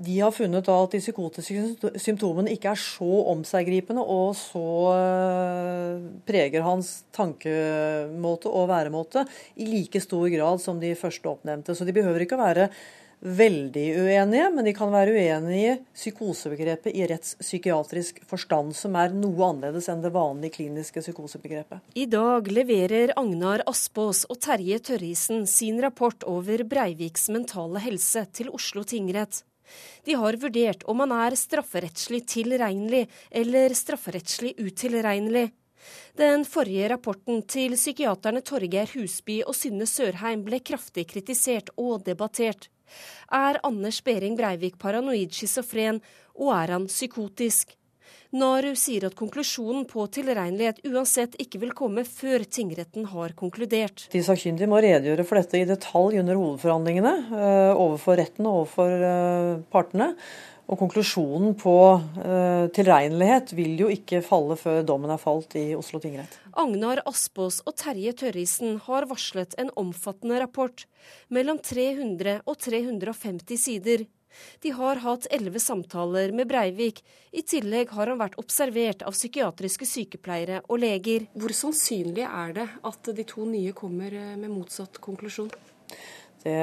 de har funnet at de psykotiske symptomene ikke er så omseggripende og så eh, preger hans tankemåte og væremåte i like stor grad som de første oppnevnte. Så de behøver ikke å være veldig uenige, men de kan være uenige i psykosebegrepet i rettspsykiatrisk forstand, som er noe annerledes enn det vanlige kliniske psykosebegrepet. I dag leverer Agnar Aspås og Terje Tørrisen sin rapport over Breiviks mentale helse til Oslo tingrett. De har vurdert om han er strafferettslig tilregnelig eller strafferettslig utilregnelig. Den forrige rapporten til psykiaterne Torgeir Husby og Synne Sørheim ble kraftig kritisert og debattert. Er Anders Behring Breivik paranoid schizofren, og er han psykotisk? Naru sier at konklusjonen på tilregnelighet uansett ikke vil komme før tingretten har konkludert. De sakkyndige må redegjøre for dette i detalj under hovedforhandlingene uh, overfor retten og overfor uh, partene. Og konklusjonen på uh, tilregnelighet vil jo ikke falle før dommen er falt i Oslo tingrett. Agnar Aspås og Terje Tørrisen har varslet en omfattende rapport, mellom 300 og 350 sider. De har hatt elleve samtaler med Breivik. I tillegg har han vært observert av psykiatriske sykepleiere og leger. Hvor sannsynlig er det at de to nye kommer eh, med motsatt konklusjon? Det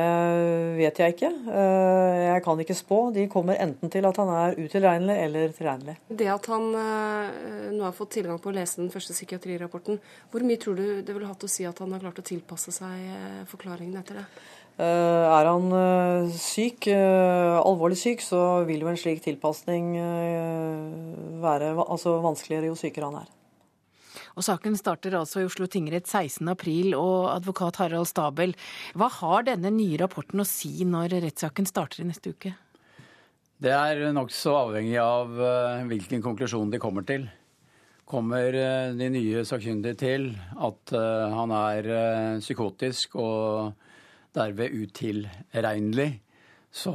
vet jeg ikke. Eh, jeg kan ikke spå. De kommer enten til at han er utilregnelig eller tilregnelig. Det at han eh, nå har fått tilgang på å lese den første psykiatrirapporten, hvor mye tror du det ville hatt å si at han har klart å tilpasse seg forklaringen etter det? Eh, er han eh, syk, eh, alvorlig syk, så vil jo en slik tilpasning være altså vanskeligere jo sykere han er. Og Saken starter altså i Oslo tingrett 16.4, og advokat Harald Stabel, hva har denne nye rapporten å si når rettssaken starter i neste uke? Det er nokså avhengig av hvilken konklusjon de kommer til. Kommer de nye sakkyndige til at han er psykotisk og derved utilregnelig, så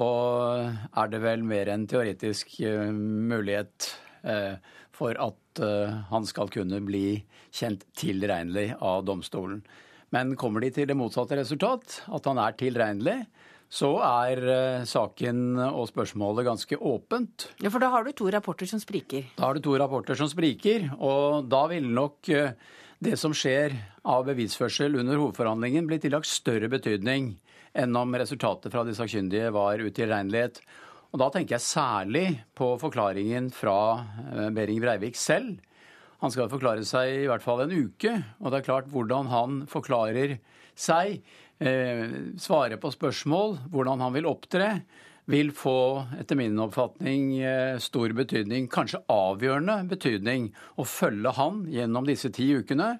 er det vel mer enn teoretisk eh, mulighet eh, for at eh, han skal kunne bli kjent tilregnelig av domstolen. Men kommer de til det motsatte resultat, at han er tilregnelig, så er saken og spørsmålet ganske åpent. Ja, For da har du to rapporter som spriker? Da har du to rapporter som spriker, og da vil nok det som skjer av bevisførsel under hovedforhandlingen, blir tillagt større betydning enn om resultatet fra de sakkyndige var utilregnelighet. Og da tenker jeg særlig på forklaringen fra eh, Behring Breivik selv. Han skal forklare seg i hvert fall en uke, og det er klart hvordan han forklarer seg, eh, svarer på spørsmål, hvordan han vil opptre, vil få, etter min oppfatning, eh, stor betydning, kanskje avgjørende betydning, å følge han gjennom disse ti ukene.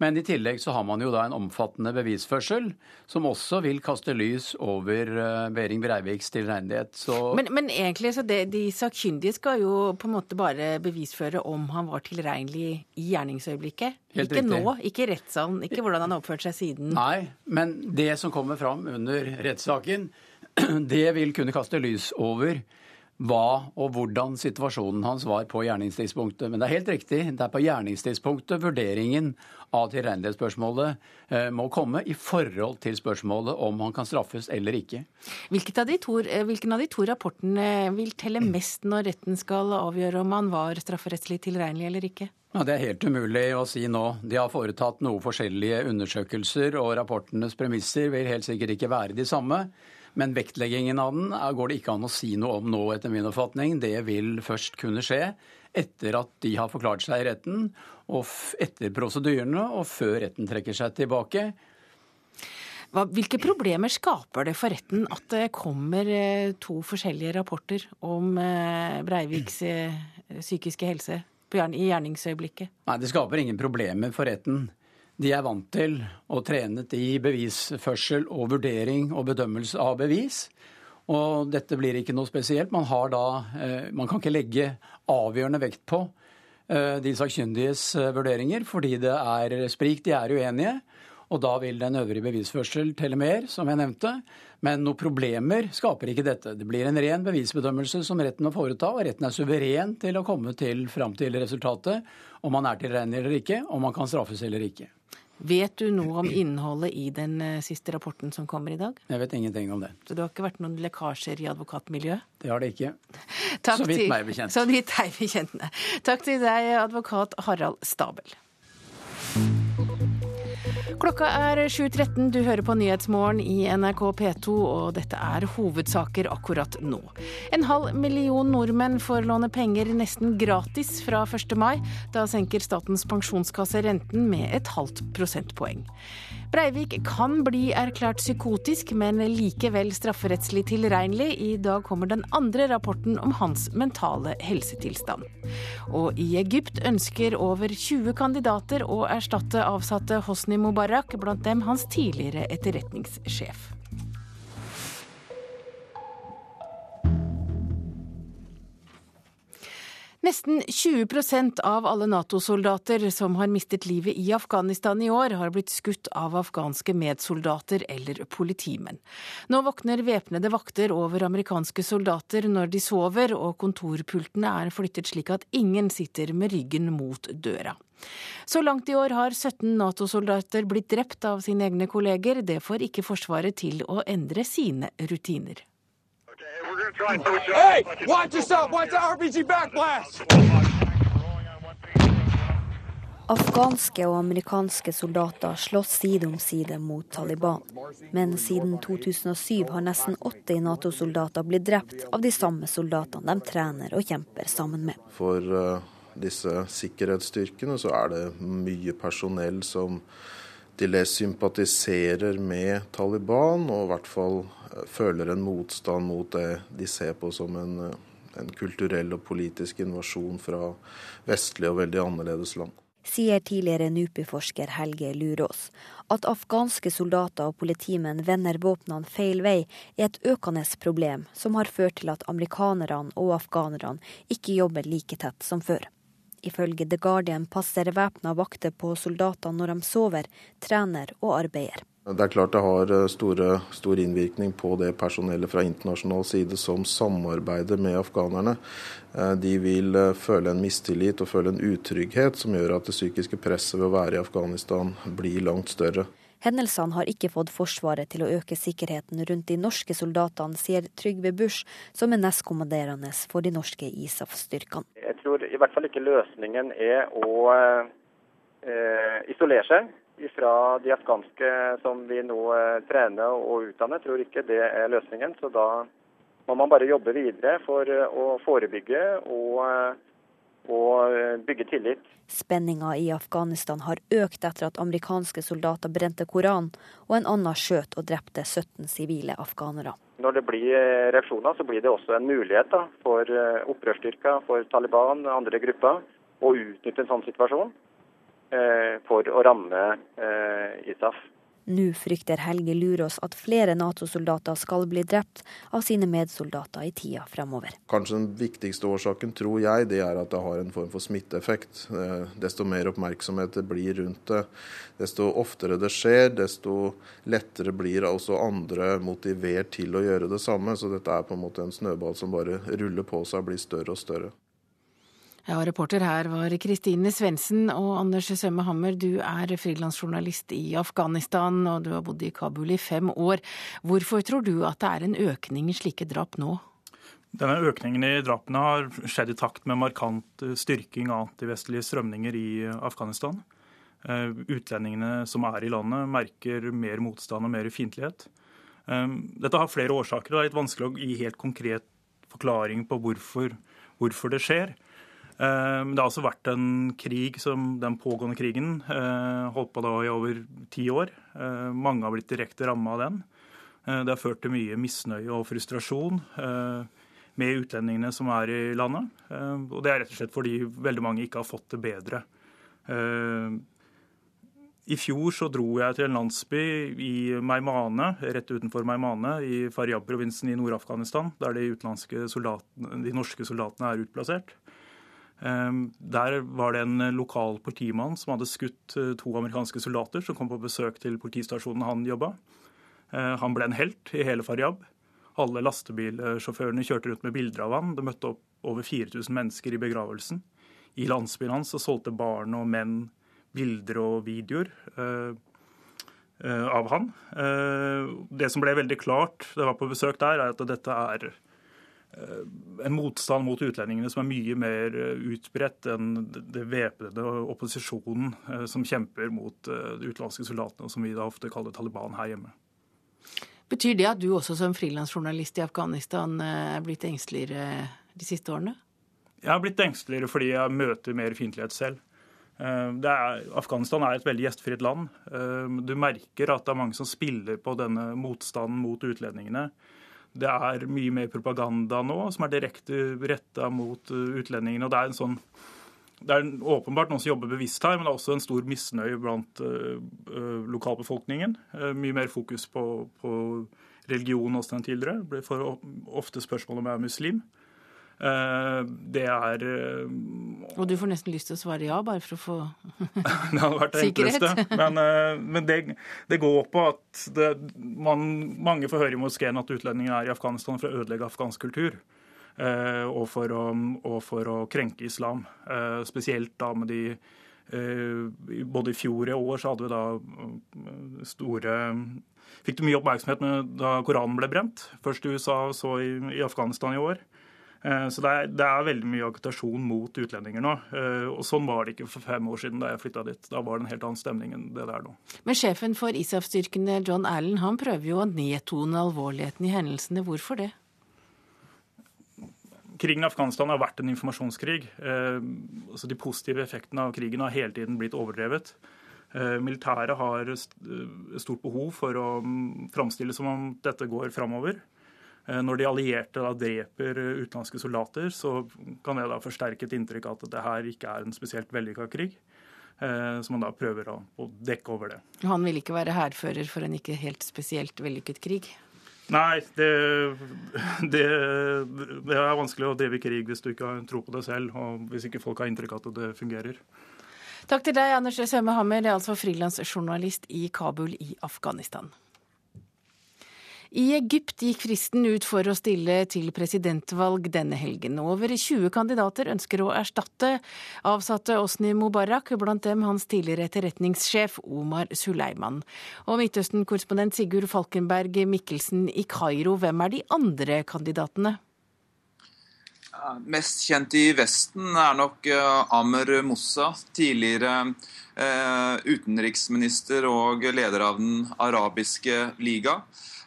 Men i tillegg så har man jo da en omfattende bevisførsel, som også vil kaste lys over eh, Behring Breiviks tilregnelighet. Men, men, egentlig, så det, de sakkyndige skal jo på en måte bare bevisføre om han var tilregnelig i gjerningsøyeblikket? Helt ikke riktig. nå, ikke i rettssalen, ikke hvordan han har oppført seg siden? Nei, men det som kommer fram under rettssaken, det vil kunne kaste lys over hva og hvordan situasjonen hans var på gjerningstidspunktet. Men det er helt riktig, det er på gjerningstidspunktet vurderingen av tilregnelighetsspørsmålet eh, må komme i forhold til spørsmålet om han kan straffes eller ikke. Av to, eh, hvilken av de to rapportene vil telle mest når retten skal avgjøre om han var strafferettslig tilregnelig eller ikke? Ja, Det er helt umulig å si nå. De har foretatt noe forskjellige undersøkelser, og rapportenes premisser vil helt sikkert ikke være de samme. Men vektleggingen av den går det ikke an å si noe om nå, etter min oppfatning. Det vil først kunne skje etter at de har forklart seg i retten, og etter prosedyrene, og før retten trekker seg tilbake. Hvilke problemer skaper det for retten at det kommer eh, to forskjellige rapporter om eh, Breiviks eh, psykiske helse i gjerningsøyeblikket? Nei, Det skaper ingen problemer for retten. De er vant til og trenet i bevisførsel og vurdering og bedømmelse av bevis. Og dette blir ikke noe spesielt. Man, da, eh, man kan ikke legge avgjørende vekt på eh, de sakkyndiges eh, vurderinger, fordi det er sprik, de er uenige. Og da vil den øvrige bevisførsel telle mer, som jeg nevnte. Men noen problemer skaper ikke dette. Det blir en ren bevisbedømmelse som retten må foreta, og retten er suveren til å komme til, fram til resultatet om man er tilregnelig eller ikke, om man kan straffes eller ikke. Vet du noe om innholdet i den eh, siste rapporten som kommer i dag? Jeg vet ingenting om det. Så det har ikke vært noen lekkasjer i advokatmiljøet? Det har det ikke. Takk så vidt meg bekjent. Så vidt deg bekjent. Takk til deg, advokat Harald Stabel. Klokka er 7.13, du hører på Nyhetsmorgen i NRK P2, og dette er hovedsaker akkurat nå. En halv million nordmenn får låne penger nesten gratis fra 1. mai. Da senker Statens pensjonskasse renten med et halvt prosentpoeng. Breivik kan bli erklært psykotisk, men likevel strafferettslig tilregnelig. I dag kommer den andre rapporten om hans mentale helsetilstand. Og i Egypt ønsker over 20 kandidater å erstatte avsatte Hosni Mubarak, blant dem hans tidligere etterretningssjef. Nesten 20% av alle Nato-soldater som har mistet livet i Afghanistan i år, har blitt skutt av afghanske medsoldater eller politimenn. Nå våkner væpnede vakter over amerikanske soldater når de sover, og kontorpultene er flyttet slik at ingen sitter med ryggen mot døra. Så langt i år har 17 Nato-soldater blitt drept av sine egne kolleger. Det får ikke Forsvaret til å endre sine rutiner. Hey, watch yourself! Watch the RPG backblast! Afghanske og amerikanske soldater slåss side om side mot Taliban. Men siden 2007 har nesten 80 Nato-soldater blitt drept av de samme soldatene de trener og kjemper sammen med. For uh, disse sikkerhetsstyrkene så er det mye personell som til dels sympatiserer med Taliban, og i hvert fall føler en motstand mot det de ser på som en, en kulturell og politisk invasjon fra vestlige og veldig annerledes land. Sier tidligere NUPI-forsker Helge Lurås. At afghanske soldater og politimenn vender våpnene feil vei, er et økende problem, som har ført til at amerikanerne og afghanerne ikke jobber like tett som før. Ifølge The Guardian passer væpna vakter på soldatene når de sover, trener og arbeider. Det er klart det har eh, store, stor innvirkning på det personellet fra internasjonal side som samarbeider med afghanerne. Eh, de vil eh, føle en mistillit og føle en utrygghet som gjør at det psykiske presset ved å være i Afghanistan blir langt større. Hendelsene har ikke fått Forsvaret til å øke sikkerheten rundt de norske soldatene, sier Trygve Busch, som er nestkommanderende for de norske ISAF-styrkene. Jeg tror i hvert fall ikke løsningen er å eh, isolere seg fra de afghanske som vi nå eh, trener og utdanner, tror ikke det er løsningen. Så da må man bare jobbe videre for eh, å forebygge og, eh, og bygge tillit. Spenninga i Afghanistan har økt etter at amerikanske soldater brente Koranen, og en annen skjøt og drepte 17 sivile afghanere. Når det blir reaksjoner, så blir det også en mulighet da, for opprørsstyrker, for Taliban og andre grupper, å utnytte en sånn situasjon. Eh, for å ramme eh, ISAF. Nå frykter Helge Lurås at flere Nato-soldater skal bli drept av sine medsoldater i tida fremover. Kanskje den viktigste årsaken, tror jeg, det er at det har en form for smitteeffekt. Eh, desto mer oppmerksomhet det blir rundt det, desto oftere det skjer, desto lettere blir også andre motivert til å gjøre det samme. Så dette er på en måte en snøball som bare ruller på seg og blir større og større. Ja, Reporter her var Kristine Svendsen og Anders Sømme Hammer. Du er frilansjournalist i Afghanistan, og du har bodd i Kabul i fem år. Hvorfor tror du at det er en økning i slike drap nå? Denne økningen i drapene har skjedd i takt med markant styrking av antivestlige strømninger i Afghanistan. Eh, utlendingene som er i landet, merker mer motstand og mer fiendtlighet. Eh, dette har flere årsaker. Det er litt vanskelig å gi helt konkret forklaring på hvorfor, hvorfor det skjer. Eh, det har altså vært en krig som den pågående krigen eh, holdt på da i over ti år. Eh, mange har blitt direkte ramma av den. Det har ført til mye misnøye og frustrasjon med utlendingene som er i landet. Og det er rett og slett fordi veldig mange ikke har fått det bedre. I fjor så dro jeg til en landsby i Meimane, rett utenfor Meimane, i Faryab-provinsen i Nord-Afghanistan, der de, de norske soldatene er utplassert. Ehm, der var det en lokal politimann som hadde skutt eh, to amerikanske soldater som kom på besøk til politistasjonen han jobba. Eh, han ble en helt i hele Faryab. Alle lastebilsjåførene kjørte rundt med bilder av han. Det møtte opp over 4000 mennesker i begravelsen. I landsbyen hans så solgte barn og menn bilder og videoer eh, av han. Det som ble veldig klart da jeg var på besøk der, er at dette er Eh, en motstand mot utlendingene som er mye mer eh, utbredt enn det væpnede opposisjonen eh, som kjemper mot de utenlandske soldatene, som vi da ofte kaller Taliban her hjemme. Betyr det at du også som frilansjournalist i Afghanistan er blitt engsteligere de siste årene? Jeg har blitt engsteligere fordi jeg møter mer fiendtlighet selv. Er, Afghanistan er et veldig gjestfritt land. Du merker at det er mange som spiller på denne motstanden mot utlendingene. Det er mye mer propaganda nå som er direkte retta mot uh, utlendingene. og Det er en sånn det er åpenbart noen som jobber bevisst her, men det er også en stor misnøye blant uh, uh, lokalbefolkningen. Mye mer fokus på, på religion også enn tidligere. Det blir ofte spørsmål om jeg er muslim. Eh, det er eh, Og du får nesten lyst til å svare ja, bare for å få det hadde vært det enkleste. Men, eh, men det, det, går på at det, man, mange får høre i moskeen at utlendinger er i Afghanistan for å ødelegge afghansk kultur. Og for, å, og for å krenke islam. Spesielt da med de Både i fjor og i år så hadde vi da store Fikk det mye oppmerksomhet da Koranen ble brent. Først i USA så i Afghanistan i år. Eh, så det er, det er, veldig mye agitasjon mot utlendinger nå. Eh, og Sånn var det ikke for fem år siden da jeg flytta dit. Da var det en helt annen stemning enn det det er nå. Men sjefen for ISAF-styrkene, John Allen, han prøver jo å nedtone alvorligheten i hendelsene. Hvorfor det? Krigen i Afghanistan har vært en informasjonskrig. Eh, altså de positive effektene av krigen har hele tiden blitt overdrevet. Militæret har stort behov for å mm, framstille som om dette går framover. Eh, når de allierte da dreper utenlandske soldater, så kan det da forsterke et inntrykk av at det her ikke er en spesielt vellykka krig. Eh, så man da prøver å dekke over det. Han vil ikke være hærfører for en ikke helt spesielt vellykket krig? Nei, det, det, det, er vanskelig å drive krig hvis du ikke har tro på det selv, og hvis ikke folk har inntrykk av at det fungerer. Takk til deg, Anders Sømme Hammer, altså frilansjournalist i Kabul i Afghanistan. I Egypt gikk fristen ut for å stille til presidentvalg denne helgen. Over 20 kandidater ønsker å erstatte avsatte Osni Mubarak, blant dem hans tidligere etterretningssjef Omar Suleiman. Og Midtøsten-korrespondent Sigurd Falkenberg Mikkelsen i Kairo, hvem er de andre kandidatene? Mest kjent i Vesten er nok eh, Amer Mossa, tidligere eh, utenriksminister og leder av Den arabiske liga.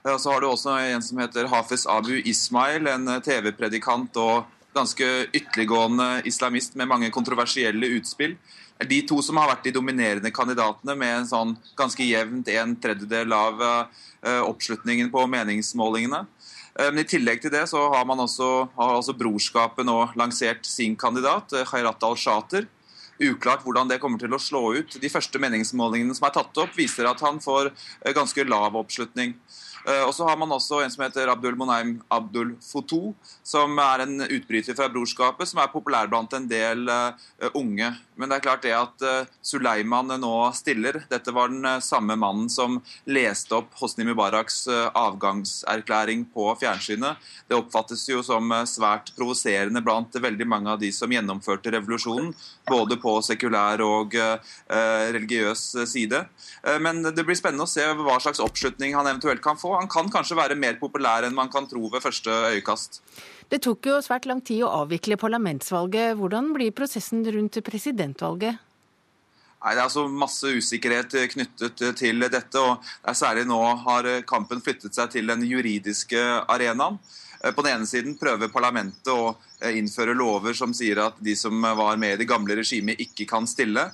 Så har du også en som heter Hafez Abu Ismail, en eh, TV-predikant og ganske ytterliggående islamist med mange kontroversielle utspill. De to som har vært de dominerende kandidatene med en sånn ganske jevnt en tredjedel av uh, oppslutningen på meningsmålingene. Uh, men I tillegg til det så har man også, har også Brorskapet nå lansert sin kandidat, Khairat al-Shater. uklart hvordan det kommer til å slå ut. De første meningsmålingene som er tatt opp, viser at han får ganske lav oppslutning. Eh, og så har man også en som heter Abdul Monaim Abdul Foto, som er en utbryter fra brorskapet, som er populær blant en del uh, unge. Men det er klart det at uh, Suleiman nå stiller. Dette var den samme mannen som leste opp Hosni Mubaraks avgangserklæring på fjernsynet. Det oppfattes jo som svært provoserende blant veldig mange av de som gjennomførte revolusjonen, både på sekulær og religiøs side. men det blir spennende å se hva slags oppslutning han eventuelt kan få han kan kanskje være mer populær enn man kan tro ved første øyekast. Det tok jo svært lang tid å avvikle parlamentsvalget. Hvordan blir prosessen rundt presidentvalget? Nei, Det er altså masse usikkerhet knyttet til dette. og Særlig nå har kampen flyttet seg til den juridiske arenaen. På den ene siden prøver parlamentet å innføre lover som sier at de som var med i det gamle regimet, ikke kan stille.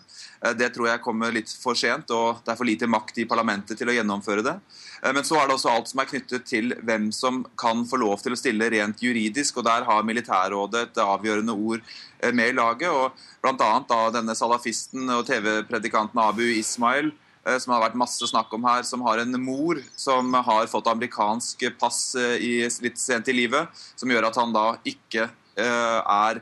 Det tror jeg kommer litt for sent, og det er for lite makt i parlamentet til å gjennomføre det. Eh, men så er det også alt som er knyttet til hvem som kan få lov til å stille rent juridisk. og Der har Militærrådet et avgjørende ord eh, med i laget. og Bl.a. da denne salafisten og TV-predikanten Abu Ismail eh, som har vært masse snakk om her, som har en mor som har fått amerikansk pass i, litt sent i livet, som gjør at han da ikke er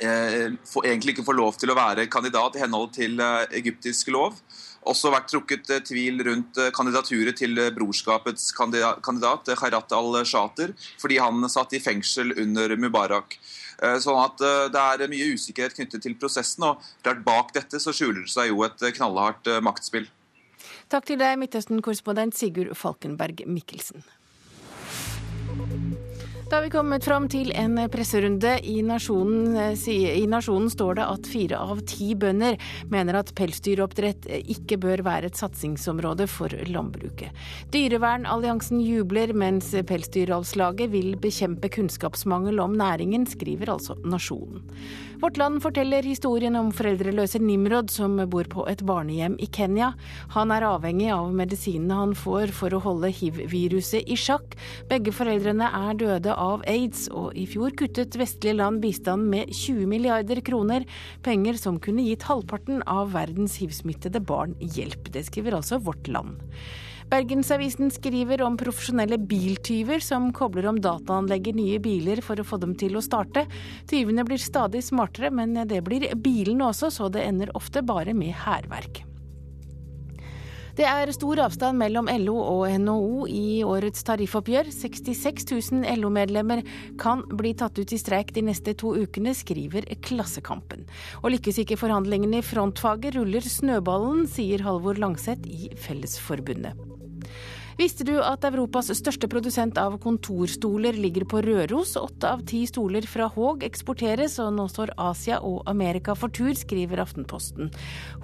egentlig ikke får lov til å være kandidat i henhold til egyptisk lov også vært trukket eh, tvil rundt eh, kandidaturet til eh, brorskapets kandidat, Khairat al-Shater, fordi han satt i fengsel under Mubarak. Sånn at Det er mye usikkerhet knyttet til prosessen, og klart bak dette så skjuler det seg jo et knallhardt maktspill. Takk til deg, Midtøsten-korrespondent Sigurd Falkenberg Mikkelsen. Da har vi kommet fram til en presserunde. I Nasjonen, eh, I Nasjonen, står det at fire av ti bønder mener at pelsdyroppdrett ikke bør være et satsingsområde for landbruket. Dyrevernalliansen jubler, mens Pelsdyralslaget vil bekjempe kunnskapsmangel om næringen, skriver altså Nasjonen. Vårt Land forteller historien om foreldreløse Nimrod som bor på et barnehjem i Kenya. Han er avhengig av medisinene han får for å holde hiv-viruset i sjakk. Begge foreldrene er døde av aids, og i fjor kuttet vestlige land bistand med 20 milliarder kroner, penger som kunne gitt halvparten av verdens hivsmittede barn hjelp. Det skriver altså Vårt Land. Bergensavisen skriver om profesjonelle biltyver som kobler om dataanlegget nye biler for å få dem til å starte. Tyvene blir stadig smartere, men det blir bilene også, så det ender ofte bare med hærverk. Det er stor avstand mellom LO og NHO i årets tariffoppgjør. 66 000 LO-medlemmer kan bli tatt ut i streik de neste to ukene, skriver Klassekampen. Og lykkes ikke forhandlingene i frontfaget, ruller snøballen, sier Halvor Langseth i Fellesforbundet. Visste du at Europas største produsent av kontorstoler ligger på Røros? Åtte av ti stoler fra Haag eksporteres, og nå står Asia og Amerika for tur, skriver Aftenposten.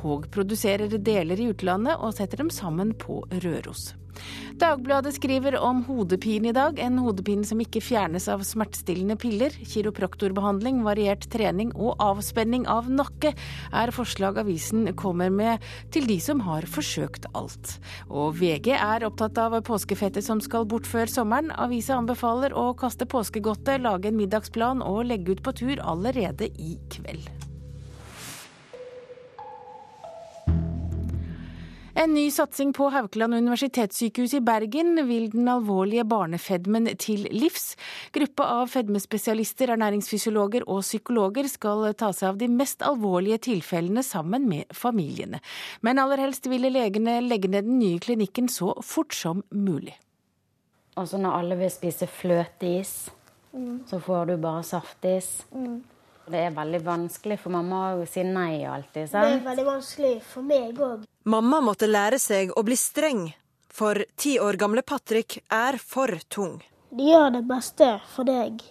Haag produserer deler i utlandet og setter dem sammen på Røros. Dagbladet skriver om hodepine i dag, en hodepine som ikke fjernes av smertestillende piller. Kiropraktorbehandling, variert trening og avspenning av nakke er forslag avisen kommer med til de som har forsøkt alt. Og VG er opptatt av påskefettet som skal bort før sommeren. Avisa anbefaler å kaste påskegodtet, lage en middagsplan og legge ut på tur allerede i kveld. En ny satsing på Haukeland universitetssykehus i Bergen vil den alvorlige barnefedmen til livs. Gruppa av fedmespesialister, ernæringsfysiologer og psykologer skal ta seg av de mest alvorlige tilfellene sammen med familiene. Men aller helst ville legene legge ned den nye klinikken så fort som mulig. Altså når alle vil spise fløteis, mm. så får du bare saftis. Mm. Det er veldig vanskelig, for mamma å si nei alltid. sant? Det er veldig vanskelig for meg òg. Mamma måtte lære seg å bli streng, for ti år gamle Patrick er for tung. De gjør det beste for deg,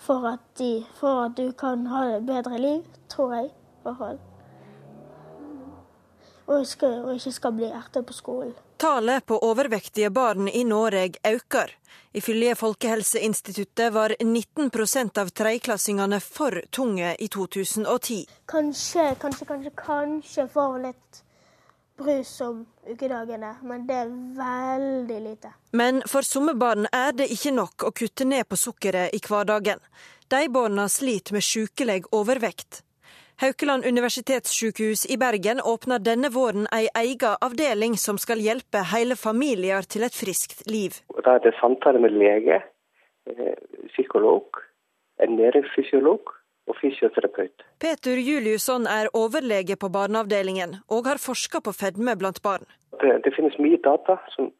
for at, de, for at du kan ha et bedre liv, tror jeg. i hvert fall. Og, og ikke skal bli ertet på skolen. Tallet på overvektige barn i Norge øker. Ifølge Folkehelseinstituttet var 19% av tredjeklassingene for tunge i 2010. Kanskje, kanskje, kanskje, kanskje får litt brus om ukedagene, men det er veldig lite. Men for somme barn er det ikke nok å kutte ned på sukkeret i hverdagen. De barna sliter med sykelig overvekt. Haukeland universitetssykehus i Bergen åpner denne våren ei egen avdeling som skal hjelpe hele familier til et friskt liv. Da er det samtale med lege, psykolog, psykolog, ernæringsfysiolog og fysioterapeut. Peter Juliusson er overlege på barneavdelingen, og har forska på fedme blant barn. Det, det finnes mye data som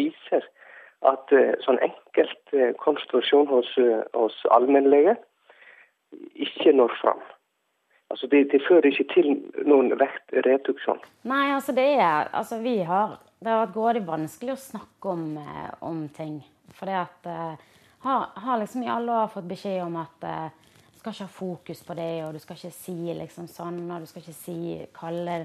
viser at eh, sånn enkelt eh, konstruksjon hos, hos allmennlege ikke når fram. Altså det, det, fører ikke til noen vektreduksjon. Nei, altså det er altså vi har, Det har vært grådig vanskelig å snakke om, eh, om ting. For det at eh, har, har, liksom i alle år fått beskjed om at eh, du skal ikke ha fokus på det, og du skal ikke si liksom sånn, og du skal ikke si, kalle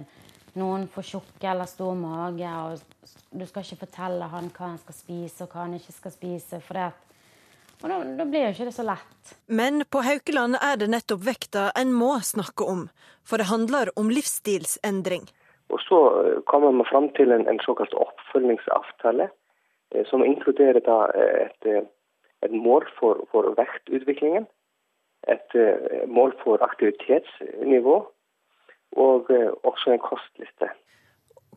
noen for tjukke eller stor mage, og du skal ikke fortelle han hva han skal spise, og hva han ikke skal spise. for det at og da, da blir jo ikke det så lett. Men på Haukeland er det nettopp vekta en må snakke om, for det handler om livsstilsendring. Og så eh, kommer man fram til en, en såkalt oppfølgingsavtale, eh, som inkluderer da eh, et, et mål for, for vektutviklingen, et mål for aktivitetsnivå og også en kostliste.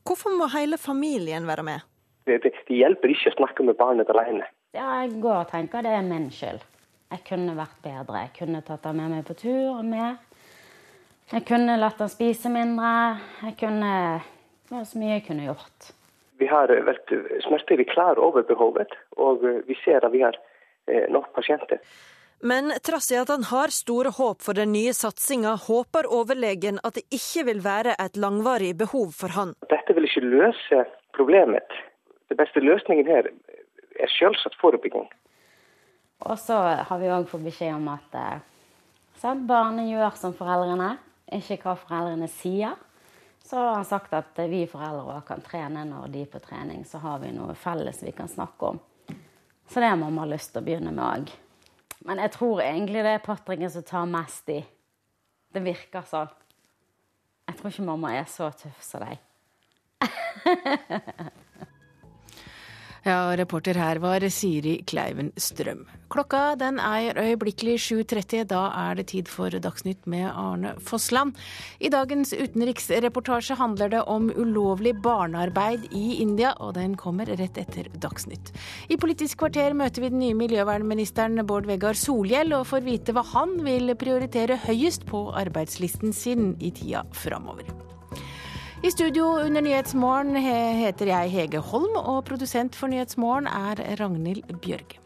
Hvorfor må hele familien være med? Det, det, det hjelper ikke å snakke med barnet alene. Ja, jeg går og tenker det er min skyld. Jeg kunne vært bedre. Jeg kunne tatt han med meg på tur. med. Jeg kunne latt han spise mindre. Jeg kunne Det var så mye jeg kunne gjort. Vi har vært smertelig klar over behovet, og vi ser at vi har eh, nok pasienter. Men trass i at han har store håp for den nye satsinga, håper overlegen at det ikke vil være et langvarig behov for han. Dette vil ikke løse problemet. Den beste løsningen her er selvsagt forebygging. Og så har vi òg fått beskjed om at eh, barnet gjør som foreldrene, ikke hva foreldrene sier. Så har han sagt at vi foreldre kan trene når de er på trening. Så har vi noe felles vi kan snakke om. Så det har mamma lyst til å begynne med òg. Men jeg tror egentlig det er Patricken som tar mest i. Det virker sånn. Jeg tror ikke mamma er så tøff som deg. Ja, reporter her var Siri Kleiven Strøm. Klokka den er øyeblikkelig 7.30. Da er det tid for Dagsnytt med Arne Fossland. I dagens utenriksreportasje handler det om ulovlig barnearbeid i India, og den kommer rett etter Dagsnytt. I Politisk kvarter møter vi den nye miljøvernministeren Bård Vegar Solhjell, og får vite hva han vil prioritere høyest på arbeidslisten sin i tida framover. I studio under Nyhetsmorgen heter jeg Hege Holm, og produsent for Nyhetsmorgen er Ragnhild Bjørge.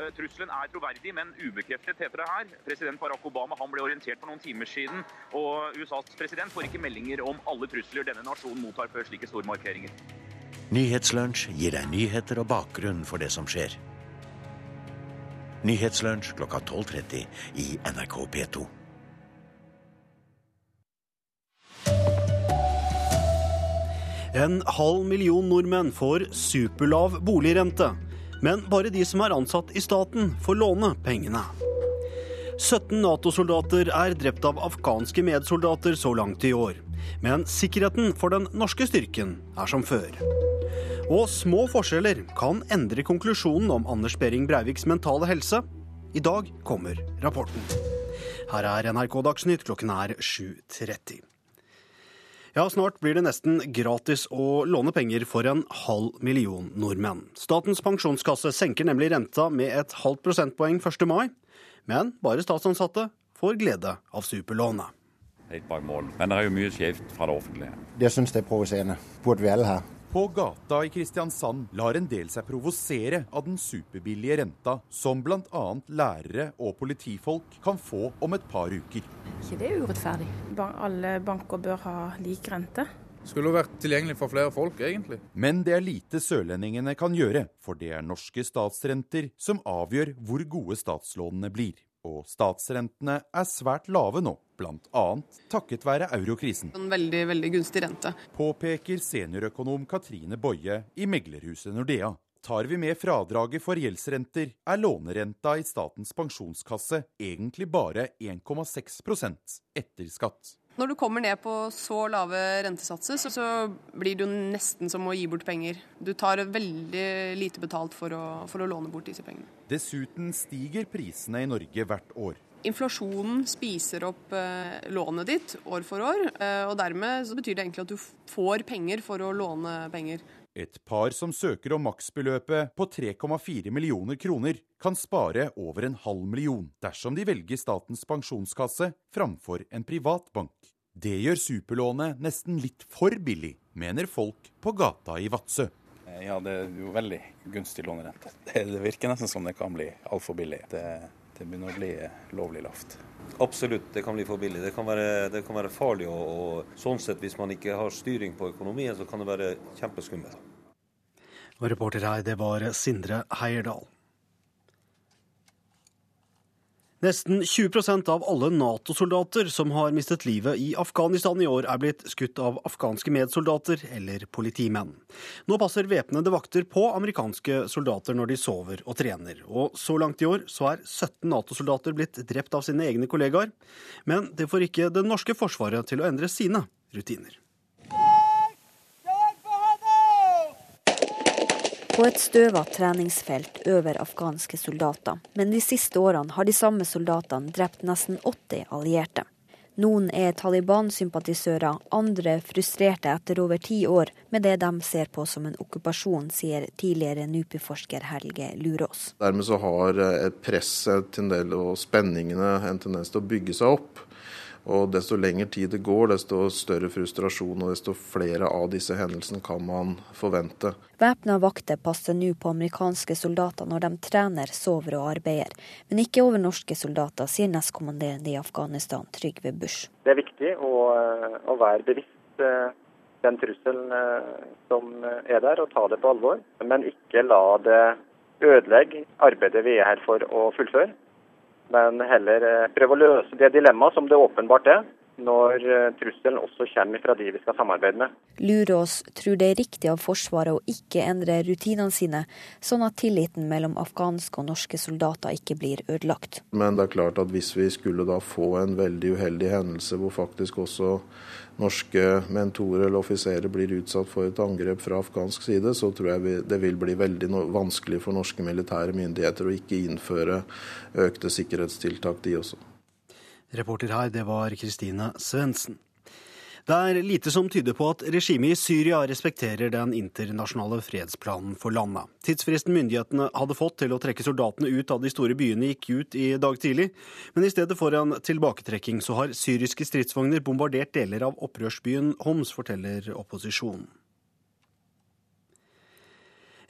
Eh, trusselen er troverdig, men ubekreftet, heter det her. President Barack Obama han ble orientert for noen timer siden, og USAs president får ikke meldinger om alle trusler denne nasjonen mottar før slike store markeringer. Nyhetslunsj gir deg nyheter og bakgrunn for det som skjer. Nyhetslunsj klokka 12.30 i NRK P2. En halv million nordmenn får superlav boligrente. Men bare de som er ansatt i staten, får låne pengene. 17 Nato-soldater er drept av afghanske medsoldater så langt i år. Men sikkerheten for den norske styrken er som før. Og små forskjeller kan endre konklusjonen om Anders Behring Breiviks mentale helse. I dag kommer rapporten. Her er NRK Dagsnytt, klokken er 7.30. Ja, snart blir det nesten gratis å låne penger for en halv million nordmenn. Statens pensjonskasse senker nemlig renta med et halvt prosentpoeng 1. mai. Men bare statsansatte får glede av superlånet. Helt bak mål. Men det er jo mye skjevt fra det offentlige. Det syns jeg er provoserende. Burde vi alle ha. På gata i Kristiansand lar en del seg provosere av den superbillige renta som bl.a. lærere og politifolk kan få om et par uker. ikke det er urettferdig? Alle banker bør ha lik rente. Skulle vært tilgjengelig for flere folk, egentlig. Men det er lite sørlendingene kan gjøre, for det er norske statsrenter som avgjør hvor gode statslånene blir. Og statsrentene er svært lave nå, bl.a. takket være eurokrisen. En veldig, veldig gunstig rente. Påpeker seniorøkonom Katrine Boje i meglerhuset Nordea. Tar vi med fradraget for gjeldsrenter, er lånerenta i Statens pensjonskasse egentlig bare 1,6% etter skatt. Når du kommer ned på så lave rentesatser, så, så blir det jo nesten som å gi bort penger. Du tar veldig lite betalt for å, for å låne bort disse pengene. Dessuten stiger prisene i Norge hvert år. Inflasjonen spiser opp eh, lånet ditt år for år, eh, og dermed så betyr det egentlig at du får penger for å låne penger. Et par som søker om maksbeløpet på 3,4 millioner kroner, kan spare over en halv million dersom de velger Statens pensjonskasse framfor en privat bank. Det gjør superlånet nesten litt for billig, mener folk på gata i Vadsø. Ja, det er jo veldig gunstig lånerente. Det, virker nesten som det kan bli altfor billig. Det, det begynner å bli lovlig lavt. Absolutt, det kan bli for billig. Det kan være, det kan være farlig. Og, og, sånn sett, hvis man ikke har styring på økonomien, så kan det være kjempeskummelt. Og reporter her, det var Sindre Heierdal. Nesten 20% av alle Nato-soldater som har mistet livet i Afghanistan i år, er blitt skutt av afghanske medsoldater eller politimenn. Nå passer væpnede vakter på amerikanske soldater når de sover og trener. Og så langt i år så er 17 Nato-soldater blitt drept av sine egne kollegaer. Men det får ikke det norske forsvaret til å endre sine rutiner. På et støva treningsfelt øver afghanske soldater, men de siste årene har de samme soldatene drept nesten 80 allierte. Noen er Taliban-sympatisører, andre frustrerte etter over ti år med det de ser på som en okkupasjon, sier tidligere NUPI-forsker Helge Lurås. Dermed så har presset og spenningene en tendens til å bygge seg opp. Og desto lengre tid det går, desto større frustrasjon og desto flere av disse hendelsene kan man forvente. Væpna vakter passer nå på amerikanske soldater når de trener, sover og arbeider, men ikke over norske soldater, sier nestkommanderende i Afghanistan, Trygve Bush. Det er viktig å, å være bevisst eh, den trusselen eh, som er der, og ta det på alvor. Men ikke la det ødelegge arbeidet vi er her for å fullføre men heller eh, prøve å løse det dilemmaet som det åpenbart er, når eh, trusselen også kommer fra de vi skal samarbeide med. Lurås tror det er riktig av Forsvaret å ikke endre rutinene sine, sånn at tilliten mellom afghanske og norske soldater ikke blir ødelagt. Men det er klart at hvis vi skulle da få en veldig uheldig hendelse hvor faktisk også norske mentorer eller offiserer blir utsatt for et angrep fra afghansk side, så tror jeg det vil bli veldig vanskelig for norske militære myndigheter å ikke innføre økte sikkerhetstiltak, de også. Reporter her, det var Kristine Svendsen. Det er lite som tyder på at regimet i Syria respekterer den internasjonale fredsplanen for landet. Tidsfristen myndighetene hadde fått til å trekke soldatene ut av de store byene, gikk ut i dag tidlig. Men i stedet for en tilbaketrekking så har syriske stridsvogner bombardert deler av opprørsbyen Homs, forteller opposisjonen.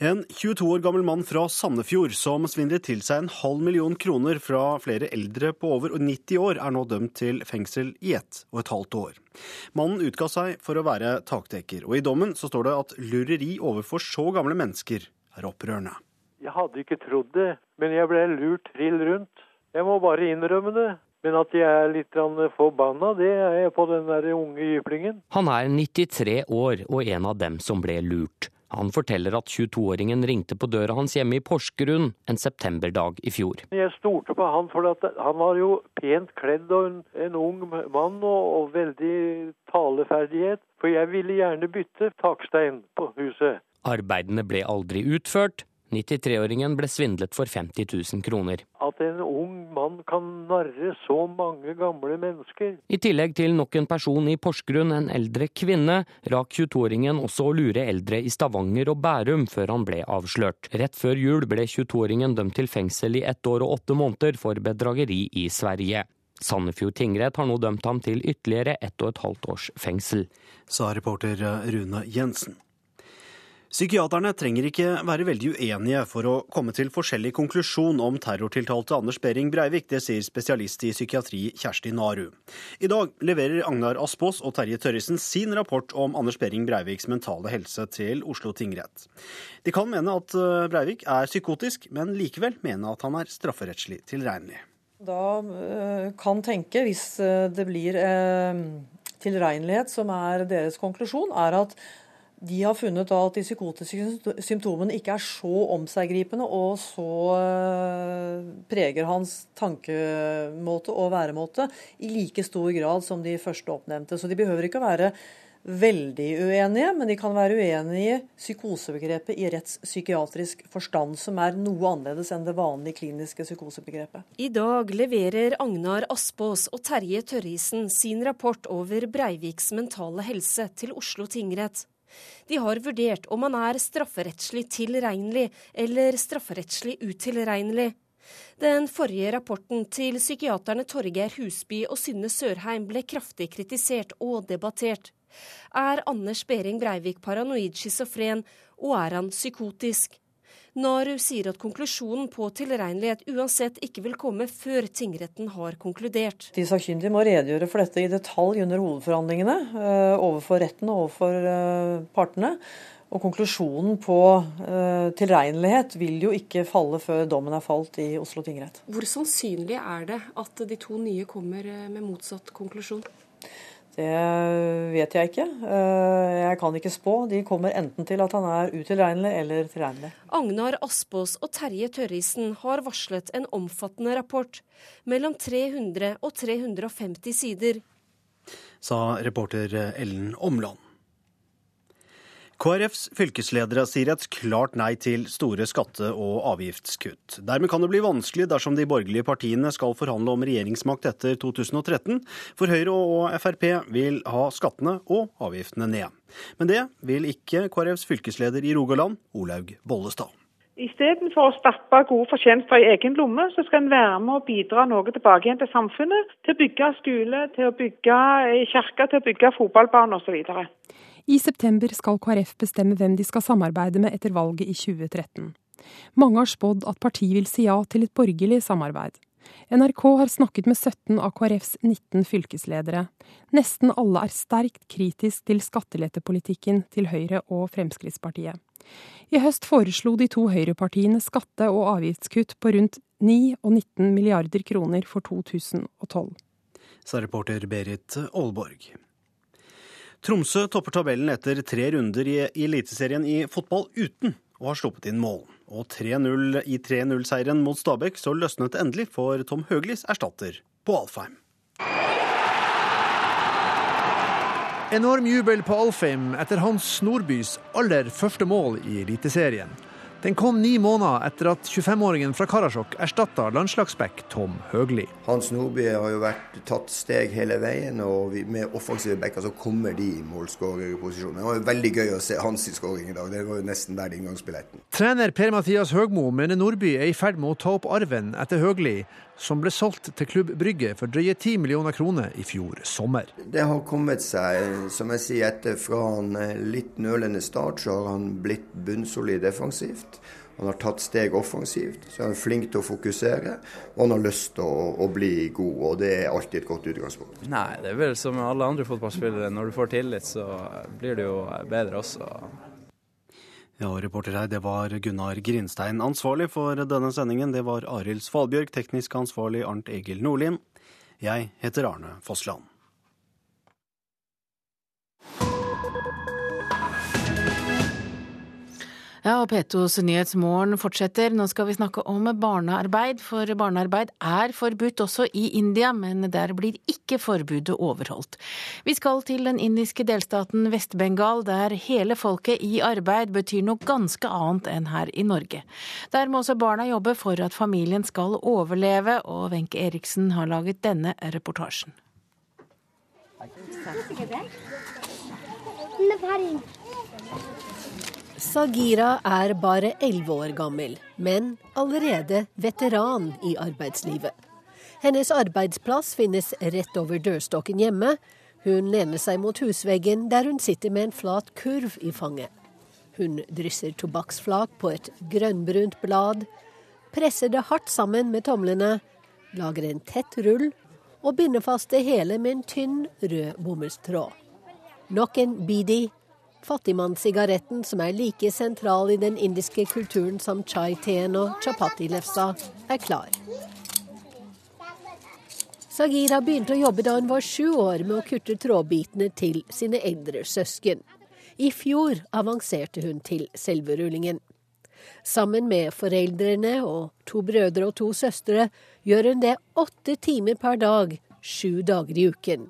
En 22 år gammel mann fra Sandefjord som svindlet til seg en halv million kroner fra flere eldre på over 90 år, er nå dømt til fengsel i ett og et halvt år. Mannen utga seg for å være takdekker, og i dommen så står det at lureri overfor så gamle mennesker er opprørende. Jeg hadde ikke trodd det, men jeg ble lurt trill rundt. Jeg må bare innrømme det. Men at jeg er litt forbanna, det er jeg på den der unge jyplingen. Han er 93 år og en av dem som ble lurt. Han forteller at 22-åringen ringte på døra hans hjemme i Porsgrunn en septemberdag i fjor. Jeg stolte på han, for han var jo pent kledd og en, en ung mann og, og, veldig taleferdighet. For jeg ville gjerne bytte takstein på huset. Arbeidene ble aldri utført, 93-åringen ble svindlet for 50 000 kroner. At en ung mann kan narre så mange gamle mennesker. I tillegg til nok en person i Porsgrunn, en eldre kvinne, rak 22-åringen også å lure eldre i Stavanger og Bærum før han ble avslørt. Rett før jul ble 22-åringen dømt til fengsel i ett år og åtte måneder for bedrageri i Sverige. Sandefjord tingrett har nå dømt ham til ytterligere ett og et halvt års fengsel. Sa reporter Rune Jensen. Psykiaterne trenger ikke være veldig uenige for å komme til forskjellig konklusjon om terrortiltalte Anders Behring Breivik. Det sier spesialist i psykiatri Kjersti Naru. I dag leverer Agnar Aspås og Terje Tørresen sin rapport om Anders Behring Breiviks mentale helse til Oslo tingrett. De kan mene at eh, Breivik er psykotisk, men likevel mene at han er strafferettslig tilregnelig. Da eh, kan tenke, hvis eh, det blir tilregnelighet som er deres konklusjon, er at de har funnet at de psykotiske symptomene ikke er så omseggripende og så eh, preger hans tankemåte og væremåte i like stor grad som de første oppnevnte. Så de behøver ikke å være veldig uenige, men de kan være uenige i psykosebegrepet i rettspsykiatrisk forstand, som er noe annerledes enn det vanlige kliniske psykosebegrepet. I dag leverer Agnar Aspås og Terje Tørrisen sin rapport over Breiviks mentale helse til Oslo tingrett. De har vurdert om han er strafferettslig tilregnelig eller strafferettslig utilregnelig. Den forrige rapporten til psykiaterne Torgeir Husby og Synne Sørheim ble kraftig kritisert og debattert. Er Anders Behring Breivik paranoid schizofren, og er han psykotisk? Naru sier at konklusjonen på tilregnelighet uansett ikke vil komme før tingretten har konkludert. De sakkyndige må redegjøre for dette i detalj under hovedforhandlingene uh, overfor retten og overfor uh, partene. Og konklusjonen på uh, tilregnelighet vil jo ikke falle før dommen er falt i Oslo tingrett. Hvor sannsynlig er det at de to nye kommer med motsatt konklusjon? Det vet jeg ikke. Eh, jeg kan ikke spå. De kommer enten til at han er utilregnelig eller tilregnelig. Agnar Aspås og Terje Tørrisen har varslet en omfattende rapport. Mellom 300 og 350 sider. Sa reporter Ellen Omland. KrFs fylkesledere sier et klart nei til store skatte- og avgiftskutt. Dermed kan det bli vanskelig dersom de borgerlige partiene skal forhandle om regjeringsmakt etter 2013, for Høyre og Frp vil ha skattene og avgiftene ned. Men det vil ikke KrFs fylkesleder i Rogaland, Olaug Bollestad. Istedenfor å stappe gode fortjenester i egen lomme, så skal en være med å bidra noe tilbake igjen til samfunnet. Til å bygge skole, til å bygge kirke, til å bygge fotballbane osv. I september skal KrF bestemme hvem de skal samarbeide med etter valget i 2013. Mange har spådd at partiet vil si ja til et borgerlig samarbeid. NRK har snakket med 17 av KrFs 19 fylkesledere. Nesten alle er sterkt kritisk til skattelettepolitikken til Høyre og Fremskrittspartiet. I høst foreslo de to høyrepartiene skatte- og avgiftskutt på rundt 9 og 19 milliarder kroner for 2012. Sa reporter Berit Aalborg. Tromsø topper tabellen etter tre runder i Eliteserien i fotball uten å ha sluppet inn mål. Og 3-0 i 3-0-seieren mot Stabæk så løsnet det endelig for Tom Høglis erstatter på Alfheim. Enorm jubel på Alfheim etter Hans Nordbys aller første mål i Eliteserien. Den kom ni måneder etter at 25-åringen fra Karasjok erstatta landslagsback Tom Høgli. Hans Nordby har jo vært tatt steg hele veien, og med offensive backer så kommer de i målskårerposisjon. Det var jo veldig gøy å se hans skåring i dag. Det var jo nesten verdt inngangsbilletten. Trener Per-Mathias Høgmo mener Nordby er i ferd med å ta opp arven etter Høgli, som ble solgt til Klubb Brygge for drøye 10 millioner kroner i fjor sommer. Det har kommet seg, som jeg sier, etter fra en litt nølende start, så har han blitt bunnsolid defensivt. Han har tatt steg offensivt, så han er flink til å fokusere. Og han har lyst til å, å, bli god, og det er alltid et godt utgangspunkt. Nei, det er vel som med alle andre fotballspillere. Når du får tillit, så blir det jo bedre også. Ja, reporter her, det var Gunnar Grinstein. Ansvarlig for denne sendingen, det var Arild Svalbjørg. Teknisk ansvarlig Arnt Egil Nordlien. Jeg heter Arne Fossland. Ja, og P2s Nyhetsmorgen fortsetter. Nå skal vi snakke om barnearbeid, for barnearbeid er forbudt også i India, men der blir ikke forbudet overholdt. Vi skal til den indiske delstaten Vest-Bengal, der hele folket i arbeid betyr noe ganske annet enn her i Norge. Der må også barna jobbe for at familien skal overleve, og Wenche Eriksen har laget denne reportasjen. Sagira er bare elleve år gammel, men allerede veteran i arbeidslivet. Hennes arbeidsplass finnes rett over dørstokken hjemme. Hun lener seg mot husveggen, der hun sitter med en flat kurv i fanget. Hun drysser tobakksflak på et grønnbrunt blad, presser det hardt sammen med tomlene, lager en tett rull og binder fast det hele med en tynn, rød bomullstråd. Nok en bidi Fattigmannssigaretten, som er like sentral i den indiske kulturen som chai-teen og chapati-lefsa, er klar. Sagira begynte å jobbe da hun var sju år med å kutte trådbitene til sine eldre søsken. I fjor avanserte hun til selve rullingen. Sammen med foreldrene og to brødre og to søstre gjør hun det åtte timer per dag, sju dager i uken.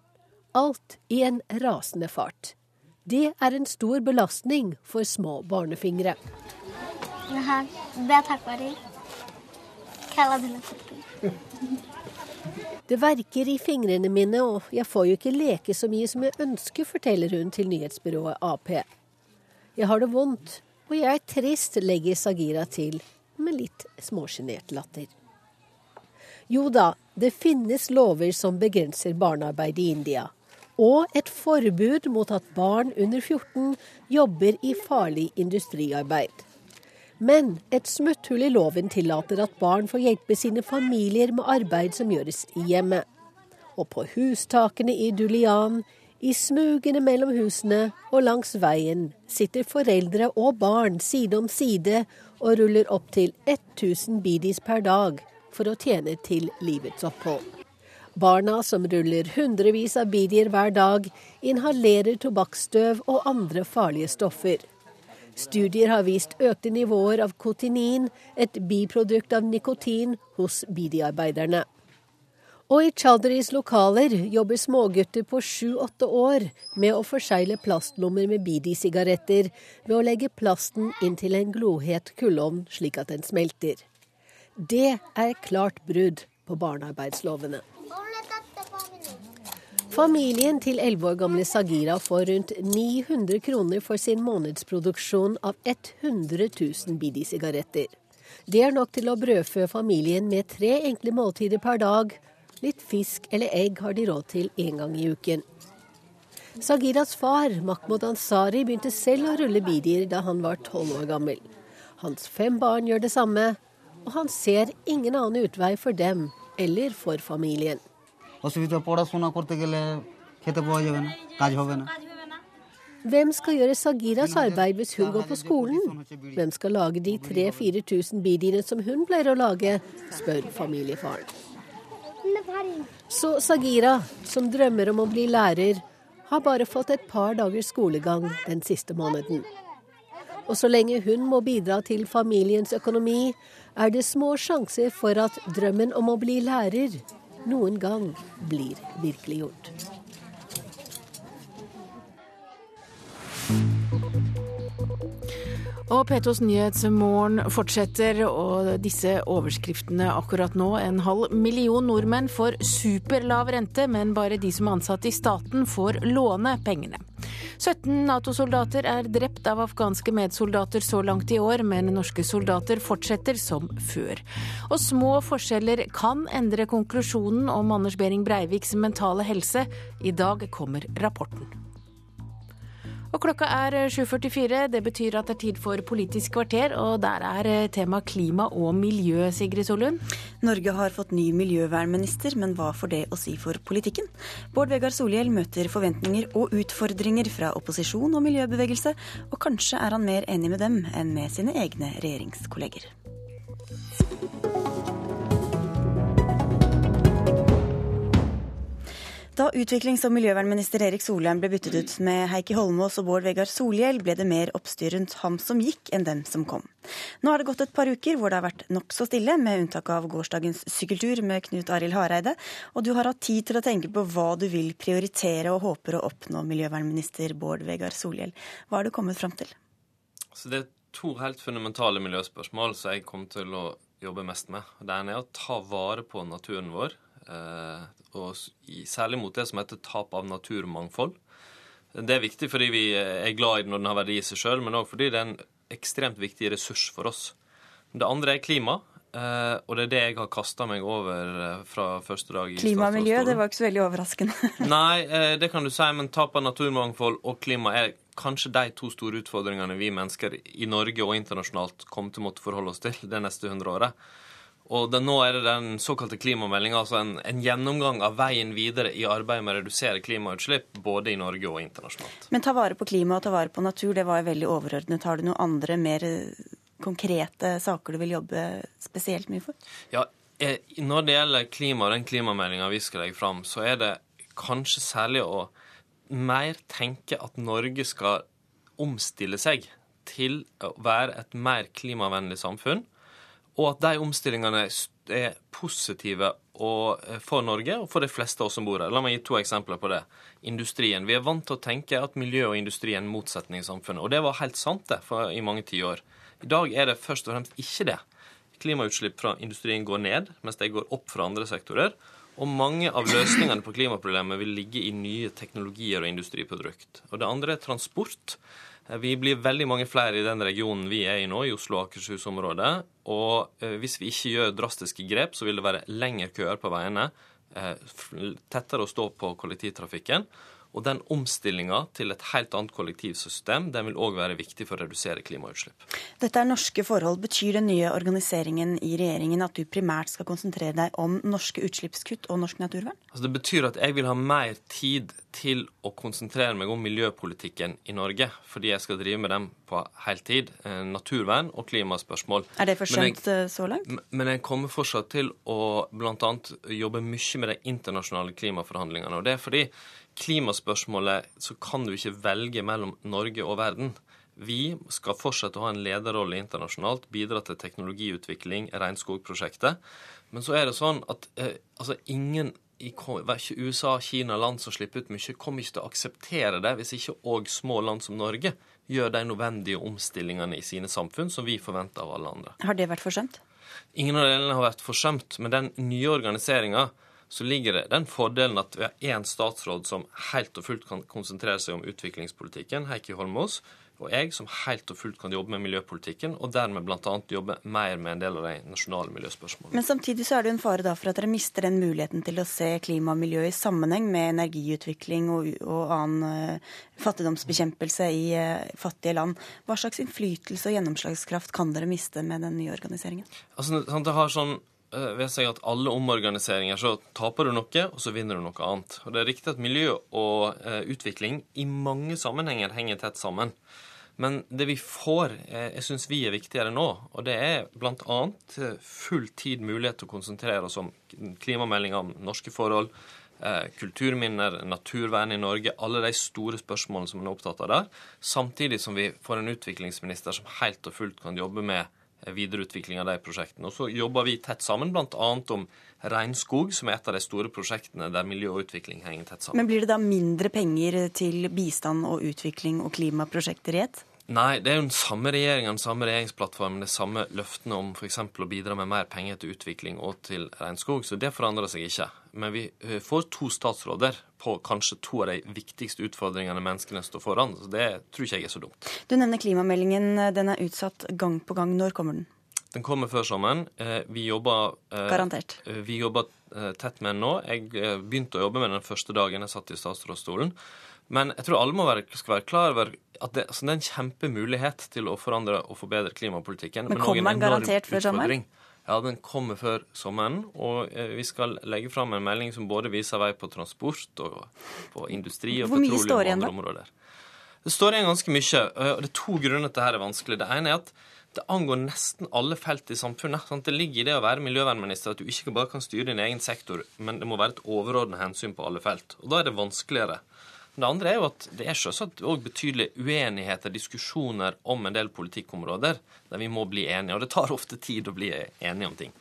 Alt i en rasende fart. Det er en stor belastning for små barnefingre. Det verker i fingrene mine, og jeg får jo ikke leke så mye som jeg ønsker, forteller hun til nyhetsbyrået Ap. Jeg har det vondt, og jeg er trist, legger Sagira til, med litt småsjenert latter. Jo da, det finnes lover som begrenser barnearbeid i India. Og et forbud mot at barn under 14 jobber i farlig industriarbeid. Men et smutthull i loven tillater at barn får hjelpe sine familier med arbeid som gjøres i hjemmet. Og på hustakene i Dulian, i smugene mellom husene og langs veien sitter foreldre og barn side om side og ruller opp til 1000 bidis per dag for å tjene til livets opphold. Barna som ruller hundrevis av bidier hver dag, inhalerer tobakksstøv og andre farlige stoffer. Studier har vist økte nivåer av kotinin, et biprodukt av nikotin, hos bidiarbeiderne. Og i Chowdhurys lokaler jobber smågutter på sju-åtte år med å forsegle plastlommer med bidi-sigaretter ved å legge plasten inn til en glohet kullovn slik at den smelter. Det er klart brudd på barnearbeidslovene. Familien til 11 år gamle Sagira får rundt 900 kroner for sin månedsproduksjon av 100 000 Bidi-sigaretter. Det er nok til å brødfø familien med tre enkle måltider per dag. Litt fisk eller egg har de råd til én gang i uken. Sagiras far, Mahmoud Ansari, begynte selv å rulle bidier da han var tolv år gammel. Hans fem barn gjør det samme, og han ser ingen annen utvei for dem eller for familien. Hvem skal gjøre Sagiras arbeid hvis hun går på skolen? Hvem skal lage de 3000-4000 bidyrene som hun pleier å lage, spør familiefaren. Så Sagira, som drømmer om å bli lærer, har bare fått et par dagers skolegang den siste måneden. Og så lenge hun må bidra til familiens økonomi, er det små sjanser for at drømmen om å bli lærer noen gang blir virkeliggjort. Og P2s Nyhetsmorgen fortsetter, og disse overskriftene akkurat nå. En halv million nordmenn får superlav rente, men bare de som er ansatt i staten får låne pengene. 17 Nato-soldater er drept av afghanske medsoldater så langt i år, men norske soldater fortsetter som før. Og små forskjeller kan endre konklusjonen om Anders Behring Breiviks mentale helse. I dag kommer rapporten. Og klokka er 7.44. Det betyr at det er tid for Politisk kvarter, og der er eh, tema klima og miljø, Sigrid Solund. Norge har fått ny miljøvernminister, men hva får det å si for politikken? Bård Vegar Solhjell møter forventninger og utfordringer fra opposisjon og miljøbevegelse, og kanskje er han mer enig med dem enn med sine egne regjeringskolleger. Da utviklings- og miljøvernminister Erik Solheim ble byttet ut med Heikki Holmås og Bård Vegar Solhjell, ble det mer oppstyr rundt ham som gikk, enn dem som kom. Nå har det gått et par uker hvor det har vært nokså stille, med unntak av gårsdagens sykkeltur med Knut Arild Hareide, og du har hatt tid til å tenke på hva du vil prioritere og håper å oppnå, miljøvernminister Bård Vegar Solhjell. Hva har du kommet fram til? Så det er to helt fundamentale miljøspørsmål som jeg kommer til å jobbe mest med. Det ene er å ta vare på naturen vår Eh, og særlig mot det som heter tap av naturmangfold. Det er viktig fordi vi er glad i den når den har verdi i seg sjøl, men òg fordi det er en ekstremt viktig ressurs for oss. Det andre er klima, eh, og det er det jeg har kasta meg over eh, fra første dag i Klima og miljø, det var ikke så veldig overraskende. Nei, det kan du si, men tap av naturmangfold og klima er kanskje de to store utfordringene vi mennesker i Norge og internasjonalt kommer til å måtte forholde oss til det neste hundre året. Og den, nå er det den såkalte klimameldinga, altså en, en, gjennomgang av veien videre i arbeidet med å redusere klimautslipp, både i Norge og internasjonalt. Men ta vare på klima og ta vare på natur, det var jo veldig overordnet. Har du noen andre, mer konkrete saker du vil jobbe spesielt mye for? Ja, eh, når det gjelder klima og den klimameldinga vi skal legge fram, så er det kanskje særlig å mer tenke at Norge skal omstille seg til å være et mer klimavennlig samfunn, og at de omstillingene er positive eh, for Norge og for de fleste av oss som bor her. La meg gi to eksempler på det. Industrien. Vi er vant til å tenke at miljø og industri er en motsetning i samfunnet. Og det var helt sant det for, i mange tiår. I dag er det først og fremst ikke det. Klimautslipp fra industrien går ned, mens de går opp fra andre sektorer. Og mange av løsningene på klimaproblemet vil ligge i nye teknologier og industriprodukt. Og det andre er transport. Eh, vi blir veldig mange flere i den regionen vi er i nå, i Oslo og Akershus-området. Og eh, hvis vi ikke gjør drastiske grep, så vil det være lengre køer på veiene, eh, tettere å stå på kollektivtrafikken. Og den omstillinga til et helt annet kollektivsystem den vil òg være viktig for å redusere klimautslipp. Dette er norske forhold. Betyr den nye organiseringen i regjeringen at du primært skal konsentrere deg om norske utslippskutt og norsk naturvern? Altså det betyr at jeg vil ha mer tid til å konsentrere meg om miljøpolitikken i Norge, fordi jeg skal drive med dem på heltid. Eh, naturvern og klimaspørsmål. Er det forsømt eh, så langt? Men jeg kommer fortsatt til å bl.a. jobbe mye med de internasjonale klimaforhandlingene. og det er fordi klimaspørsmålet så kan du ikke velge mellom Norge og verden. Vi skal fortsette å ha en lederrolle internasjonalt, bidra til teknologiutvikling, regnskogprosjektet. Men så er det sånn at eh, altså ingen i ikke USA, Kina, land som slipper ut mye, kommer ikke til å akseptere det hvis ikke òg små land som Norge gjør de nødvendige omstillingene i sine samfunn som vi forventer av alle andre. Har det vært forsømt? Ingen av delene har vært forsømt. Men den nye organiseringa så ligger det den fordelen at vi har én statsråd som helt og fullt kan konsentrere seg om utviklingspolitikken, Heikki Holmås, og jeg som helt og fullt kan jobbe med miljøpolitikken, og dermed bl.a. jobbe mer med en del av de nasjonale miljøspørsmålene. Men samtidig så er det en fare da for at dere mister den muligheten til å se klima og miljø i sammenheng med energiutvikling og, og annen uh, fattigdomsbekjempelse i uh, fattige land. Hva slags innflytelse og gjennomslagskraft kan dere miste med den nye organiseringen? Altså, det har sånn Eh, ved seg at alle omorganiseringer så taper du noe, og så vinner du noe annet. Og Det er riktig at miljø og eh, utvikling i mange sammenhenger henger tett sammen. Men det vi får, eh, jeg syns vi er viktigere nå, og det er bl.a. full tid mulighet til å konsentrere oss om klimameldinga om norske forhold, kulturminner, naturvern i Norge, alle de store spørsmålene som en er opptatt av der, samtidig som vi får en utviklingsminister som helt og fullt kan jobbe med videreutvikling av de prosjektene. Og så jobber vi tett sammen, bl.a. om regnskog, som er et av de store prosjektene der miljø og utvikling henger tett sammen. Men blir det da mindre penger til bistand og utvikling og klimaprosjekter i ett? Nei, det er jo den samme regjeringa, den samme regjeringsplattformen, de samme løftene om f.eks. å bidra med mer penger til utvikling og til regnskog, så det forandrer seg ikke. Men vi eh, får to statsråder på kanskje to av de viktigste utfordringene menneskene står foran, så det tror ikke jeg er så dumt. Du nevner klimameldingen, den er utsatt gang på gang. Når kommer den? Den kommer før sommeren. Eh, vi jobber, eh, Garantert. Vi jobber tett med den nå. Jeg begynte å jobbe med den første dagen jeg satt i statsrådsstolen. Men jeg tror alle må være, skal være klar over at det, altså det, er en kjempemulighet til å forandre og forbedre klimapolitikken. Men kommer den garantert før sommeren? Ja, den kommer før sommeren. Og eh, vi skal legge fram en melding som både viser vei på transport og på industri og petroleum og andre områder. Det står igjen ganske mye. og Det er to grunner til at dette er vanskelig. Det ene er at det angår nesten alle felt i samfunnet. Sant? Det ligger i det å være miljøvernminister at du ikke bare kan styre din egen sektor, men det må være et overordnet hensyn på alle felt. Og da er det vanskeligere. Det andre er jo at det er selvsagt òg betydelige uenigheter, diskusjoner om en del politikkområder der vi må bli enige. Og det tar ofte tid å bli enige om ting.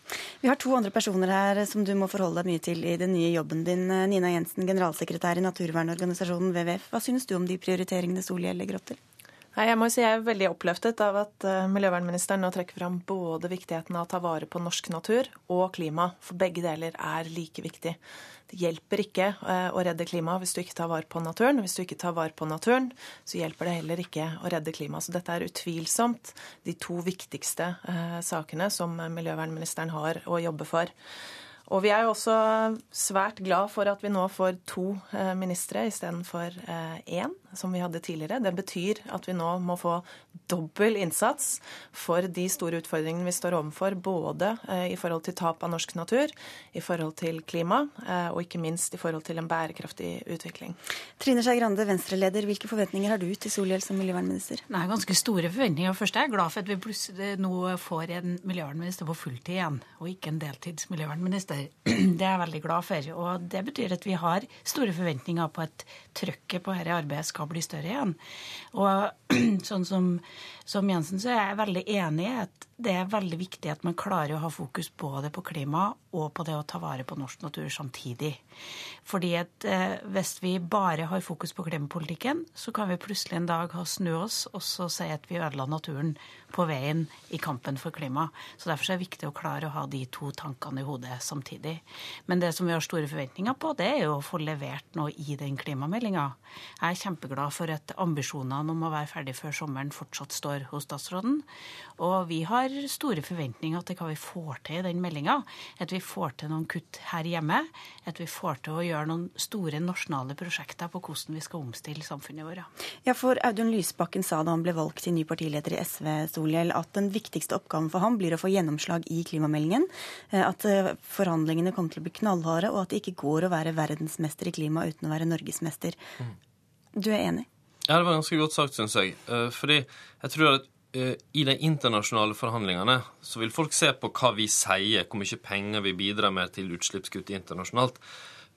Vi har to andre personer her som du må forholde deg mye til i den nye jobben din. Nina Jensen, generalsekretær i naturvernorganisasjonen WWF. Hva synes du om de prioriteringene Solhjell legger opp til? Jeg må si jeg er veldig oppløftet av at uh, miljøvernministeren nå trekker fram både viktigheten av å ta vare på norsk natur og klima, for begge deler er like viktig. Det hjelper ikke eh, å redde klimaet hvis du ikke tar vare på naturen. Hvis du ikke tar vare på naturen, så hjelper det heller ikke å redde klimaet. Så dette er utvilsomt de to viktigste eh, sakene som miljøvernministeren har å jobbe for. Og vi er jo også svært glad for at vi nå får to eh, ministre istedenfor én, som vi hadde tidligere. Det betyr at vi nå må få dobbel innsats for de store utfordringene vi står overfor, både eh, i forhold til tap av norsk natur, i forhold til klima, eh, og ikke minst i forhold til en bærekraftig utvikling. Trine Skei Grande, Venstre-leder, hvilke forventninger har du til Solhjell som miljøvernminister? Nei, ganske store forventninger. Først er jeg glad for at vi plutselig nå får en miljøvernminister på fulltid igjen, og ikke en deltidsmiljøvernminister. Det er jeg veldig glad for. Og det betyr at vi har store forventninger på at trøkket på dette arbeidet skal skal bli større igjen. Og sånn som, som Jensen så er jeg veldig enig i at det er veldig viktig at man klarer å ha fokus både på klima og på det å ta vare på norsk natur samtidig. Fordi at eh, hvis vi bare har fokus på klimapolitikken, så kan vi plutselig en dag ha snu oss og så si at vi ødela naturen på veien i kampen for klima. Så Derfor er det viktig å klare å ha de to tankene i hodet samtidig. Men det som vi har store forventninger på, det er jo å få levert noe i den klimameldinga. Jeg er kjempeglad for at ambisjonene om å være ferdig før sommeren fortsatt står hos statsråden. Og vi har store forventninger til hva vi får til i den meldinga. At vi får til noen kutt her hjemme. At vi får til å gjøre noen store nasjonale prosjekter på hvordan vi skal omstille samfunnet vårt. Ja, for Audun Lysbakken sa da han ble valgt til ny partileder i SV, Solhjell, at den viktigste oppgaven for ham blir å få gjennomslag i klimameldingen. Eh, at eh, forhandlingene kommer til å bli knallharde, og at det ikke går å være verdensmester i klima uten å være norgesmester. Mm. Du er enig? Ja, det var ganske godt sagt, syns jeg. Eh, fordi jeg tror at i de internasjonale forhandlingene så vil folk se på hva vi sier, hvor mye penger vi bidrar med til utslippskutt internasjonalt.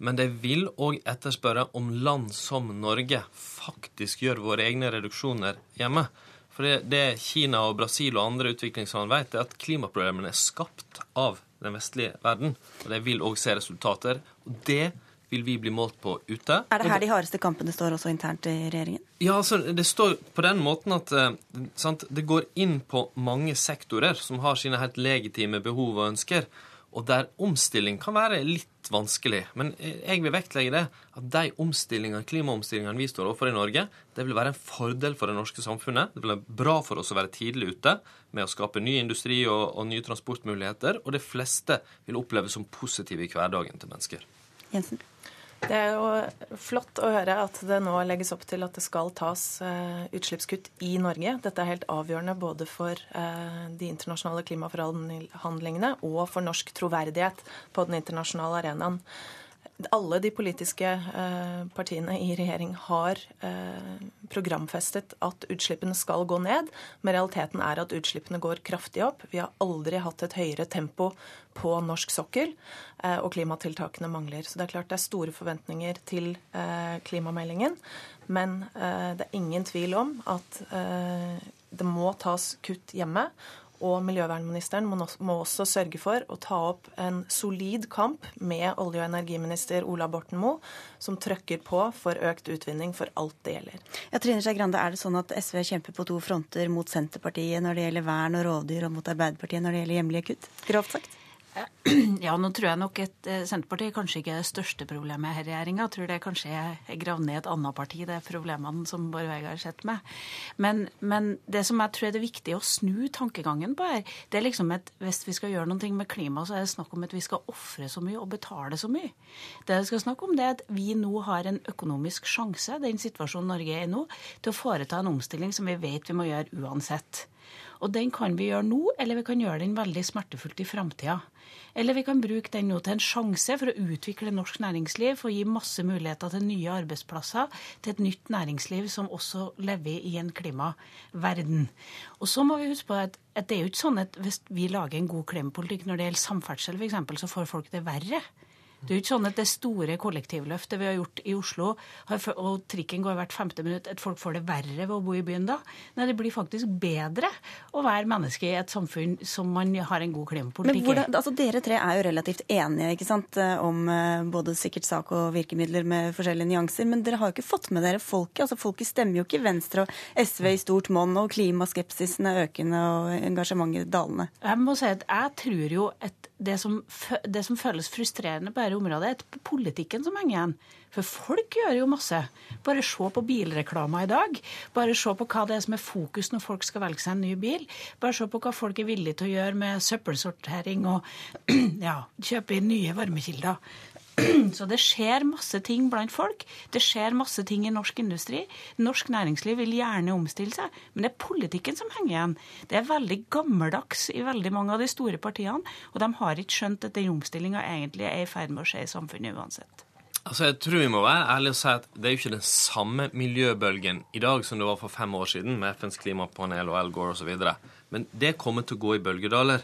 Men de vil òg etterspørre om land som Norge faktisk gjør våre egne reduksjoner hjemme. For det Kina og Brasil og andre utviklingsland vet, er at klimaproblemene er skapt av den vestlige verden. Og de vil òg se resultater. Og det vil vi bli målt på ute. Er det her de hardeste kampene står også internt i regjeringen? Ja, altså, det står på den måten at eh, sant, det går inn på mange sektorer som har sine helt legitime behov og ønsker og der omstilling kan være litt vanskelig. Men jeg vil vektlegge det at de omstillingene, klimaomstillingene vi står overfor i Norge, det vil være en fordel for det norske samfunnet. Det vil være bra for oss å være tidlig ute med å skape ny industri og, og nye transportmuligheter. Og de fleste vil oppleve som positive i hverdagen til mennesker. Jensen? Det er jo flott å høre at det nå legges opp til at det skal tas eh, utslippskutt i Norge. Dette er helt avgjørende både for eh, de internasjonale klimaforhandlingene og for norsk troverdighet på den internasjonale arenaen alle de politiske eh, partiene i regjering har eh, programfestet at utslippene skal gå ned, men realiteten er at utslippene går kraftig opp. Vi har aldri hatt et høyere tempo på norsk sokkel, eh, og klimatiltakene mangler. Så det er klart det er store forventninger til klimameldingen, men det er ingen tvil om at det må tas kutt hjemme og miljøvernministeren må også sørge for å ta opp en solid kamp med olje- og energiminister Ola Borten Moe, som trøkker på for økt utvinning for alt det gjelder. Ja, Trine Skei Grande, er det sånn at SV kjemper på to fronter mot Senterpartiet når det gjelder vern og rovdyr, og mot Arbeiderpartiet når det gjelder hjemlige kutt? Grovt sagt? Ja, nå tror jeg nok at eh, Senterpartiet kanskje ikke er det største problemet her i regjeringa. Jeg tror det kanskje er gravd ned et annet parti, det er problemene som Bård Vegar sitter med. Men, men, det som jeg tror er det viktige å snu tankegangen på her, det er liksom at hvis vi skal gjøre noe med klima, så er det snakk om at vi skal ofre så mye og betale så mye. Det vi skal snakke om, det er at vi nå har en økonomisk sjanse, den situasjonen Norge er i nå, til å foreta en omstilling som vi vet vi må gjøre uansett. Og den kan vi gjøre nå, eller vi kan gjøre den veldig smertefullt i framtida. Eller vi kan bruke den nå til en sjanse for å utvikle norsk næringsliv, for å gi masse muligheter til nye arbeidsplasser, til et nytt næringsliv som også lever i en klimaverden. Og så må vi huske på at, at det er jo ikke sånn at hvis vi lager en god klimapolitikk når det gjelder samferdsel f.eks., så får folk det verre. Det er jo ikke sånn at det store kollektivløftet vi har gjort i Oslo, og trikken går hvert femte minutt, at folk får det verre ved å bo i byen da. Nei, det blir faktisk bedre å være menneske i et samfunn som man har en god klimapolitikk i. Altså, Dere tre er jo relativt enige ikke sant, om eh, både sikkert sak og virkemidler med forskjellige nyanser, men dere har jo ikke fått med dere folket. altså Folket stemmer jo ikke Venstre og SV i stort monn, og klimaskepsisen er økende og engasjementet dalende. Jeg må si at jeg tror jo at det som, det som føles frustrerende på dette området, er politikken som henger igjen. For folk gjør jo masse. Bare se på bilreklama i dag. Bare se på hva det er som er fokus når folk skal velge seg en ny bil. Bare se på hva folk er villige til å gjøre med søppelsortering og ja, kjøpe inn nye varmekilder. Så det skjer masse ting blant folk. Det skjer masse ting i norsk industri. Norsk næringsliv vil gjerne omstille seg, men det er politikken som henger igjen. Det er veldig gammeldags i veldig mange av de store partiene, og de har ikke skjønt at den omstillinga egentlig er i ferd med å skje i samfunnet uansett. Altså, jeg tror vi må være ærlige og si at Det er jo ikke den samme miljøbølgen i dag som det var for fem år siden, med FNs klimapanel og Al Gore osv. Men det kommer til å gå i bølgedaler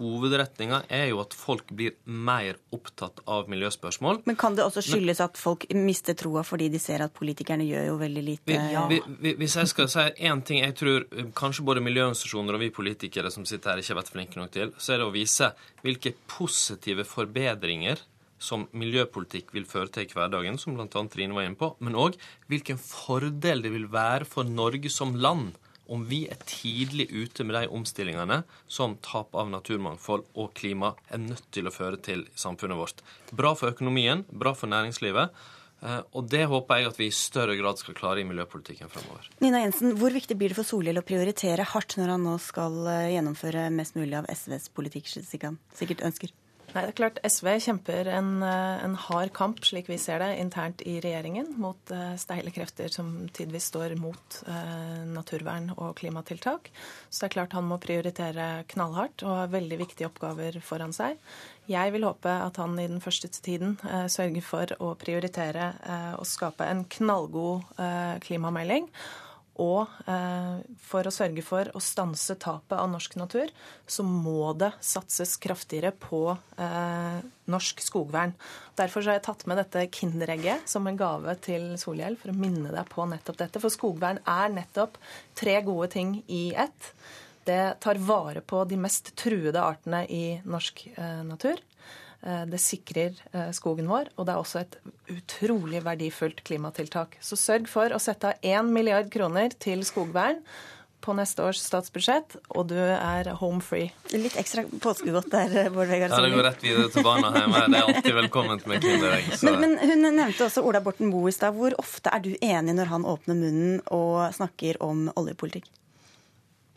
hovedretninga er jo at folk blir mer opptatt av miljøspørsmål. Men kan det også skyldes at folk mister troa fordi de ser at politikerne gjør jo veldig lite? Vi, vi, hvis jeg skal si én ting jeg tror kanskje både miljøorganisasjoner og vi politikere som sitter her, ikke har vært flinke nok til, så er det å vise hvilke positive forbedringer som miljøpolitikk vil føre til i hverdagen, som bl.a. Trine var inne på, men òg hvilken fordel det vil være for Norge som land om vi er tidlig ute med de omstillingene som tap av naturmangfold og klima er nødt til å føre til samfunnet vårt. Bra for økonomien, bra for næringslivet. Eh, og det håper jeg at vi i større grad skal klare i miljøpolitikken fremover. Nina Jensen, hvor viktig blir det for Solhjell å prioritere hardt når han nå skal eh, gjennomføre mest mulig av SVs politikk, slik han sikkert ønsker? Nei, det er klart SV kjemper en, eh, en, hard kamp, slik vi ser det, internt i regjeringen mot uh, steile krefter som tidvis står mot eh, naturvern og klimatiltak. Så det er klart han må prioritere knallhardt og har veldig viktige oppgaver foran seg. Jeg vil håpe at han i den første tiden eh, sørger for å prioritere å skape en knallgod klimamelding og eh, for å sørge for å stanse tapet av norsk natur, så må det satses kraftigere på eh, norsk skogvern. Derfor har jeg tatt med dette Kinderegget som en gave til Solhjell, for å minne deg på nettopp dette. For skogvern er nettopp tre gode ting i ett. Det tar vare på de mest truede artene i norsk eh, natur. Eh, det sikrer eh, skogen vår, og det er også et utrolig verdifullt klimatiltak. Så sørg for å sette av 1 milliard kroner til skogvern på neste års statsbudsjett, og du er home free. Litt ekstra påskegodt der, Bård Vegar Ja, det går rett videre til barna hjemme. Det er alltid velkomment med Kinderegg. Men, men, hun nevnte også Ola Borten Moe i stad. Hvor ofte er du enig når han åpner munnen og snakker om oljepolitikk?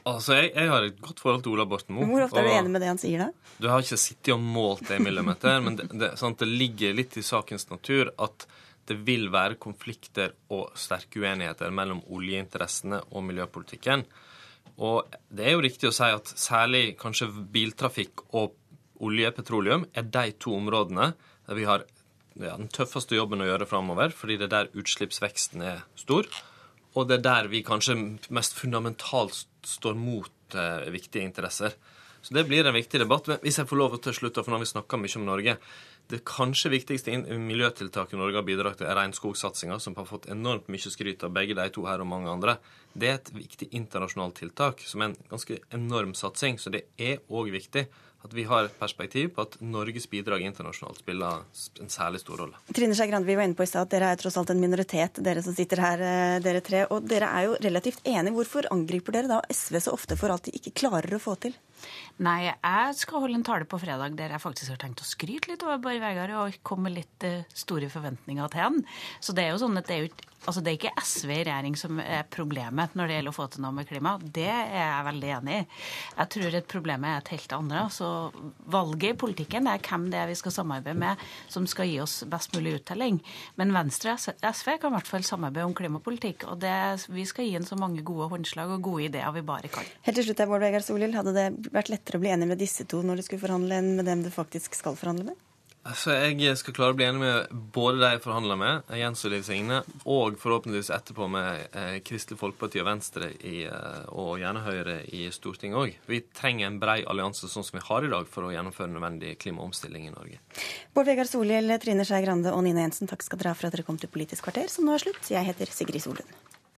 Altså, jeg, jeg, har et godt forhold til Ola Borten Moe. Hvor ofte er du enig med det han sier, da? Du har ikke sittet og målt i millimeter, men det, det, sånn det, ligger litt i sakens natur at det vil være konflikter og sterke uenigheter mellom oljeinteressene og miljøpolitikken. Og det er jo riktig å si at særlig kanskje biltrafikk og olje, petroleum, er de to områdene der vi har ja, den tøffeste jobben å gjøre framover, fordi det er der utslippsveksten er stor. Og det er der vi kanskje mest fundamentalt står mot eh, viktige interesser. Så det blir en viktig debatt. Men hvis jeg får lov til slutt, for nå har vi snakka mye om Norge Det kanskje viktigste miljøtiltaket Norge har bidratt til, er regnskogsatsinga, som har fått enormt mye skryt av begge de to her og mange andre. Det er et viktig internasjonalt tiltak, som er en ganske enorm satsing. Så det er òg viktig at vi har et perspektiv på at Norges bidrag internasjonalt spiller en særlig stor rolle. Trine Skei vi var inne på i stad at dere er tross alt en minoritet, dere som sitter her, eh, dere tre. Og dere er jo relativt enige. Hvorfor angriper dere da SV så ofte for alt de ikke klarer å få til? Nei, jeg skal holde en tale på fredag der jeg faktisk har tenkt å skryte litt over Bård Vegar og komme med litt uh, store forventninger til han. Så det er jo sånn at det er jo Altså, Det er ikke SV i regjering som er problemet når det gjelder å få til noe med klima. Det er jeg veldig enig i. Jeg tror at problemet er et helt andre. Så Valget i politikken er hvem det er vi skal samarbeide med som skal gi oss best mulig uttelling. Men Venstre og SV kan i hvert fall samarbeide om klimapolitikk. Og det, vi skal gi inn så mange gode håndslag og gode ideer vi bare kan. Helt til slutt, Bård Vegar Solhjell. Hadde det vært lettere å bli enig med disse to når du skulle forhandle, enn med dem du faktisk skal forhandle med? Altså, Jeg skal klare å bli enig med både de jeg forhandler med, Jens og Liv Signe, og forhåpentligvis etterpå med eh, Kristelig Folkeparti og Venstre i, eh, og gjerne Høyre i Stortinget òg. Vi trenger en brei allianse sånn som vi har i dag for å gjennomføre nødvendig klimaomstilling i Norge. Bård Vegar Solhjell, Trine Skei Grande og Nina Jensen, takk skal dere ha for at dere kom til Politisk kvarter, som nå er slutt. Jeg heter Sigrid Solund.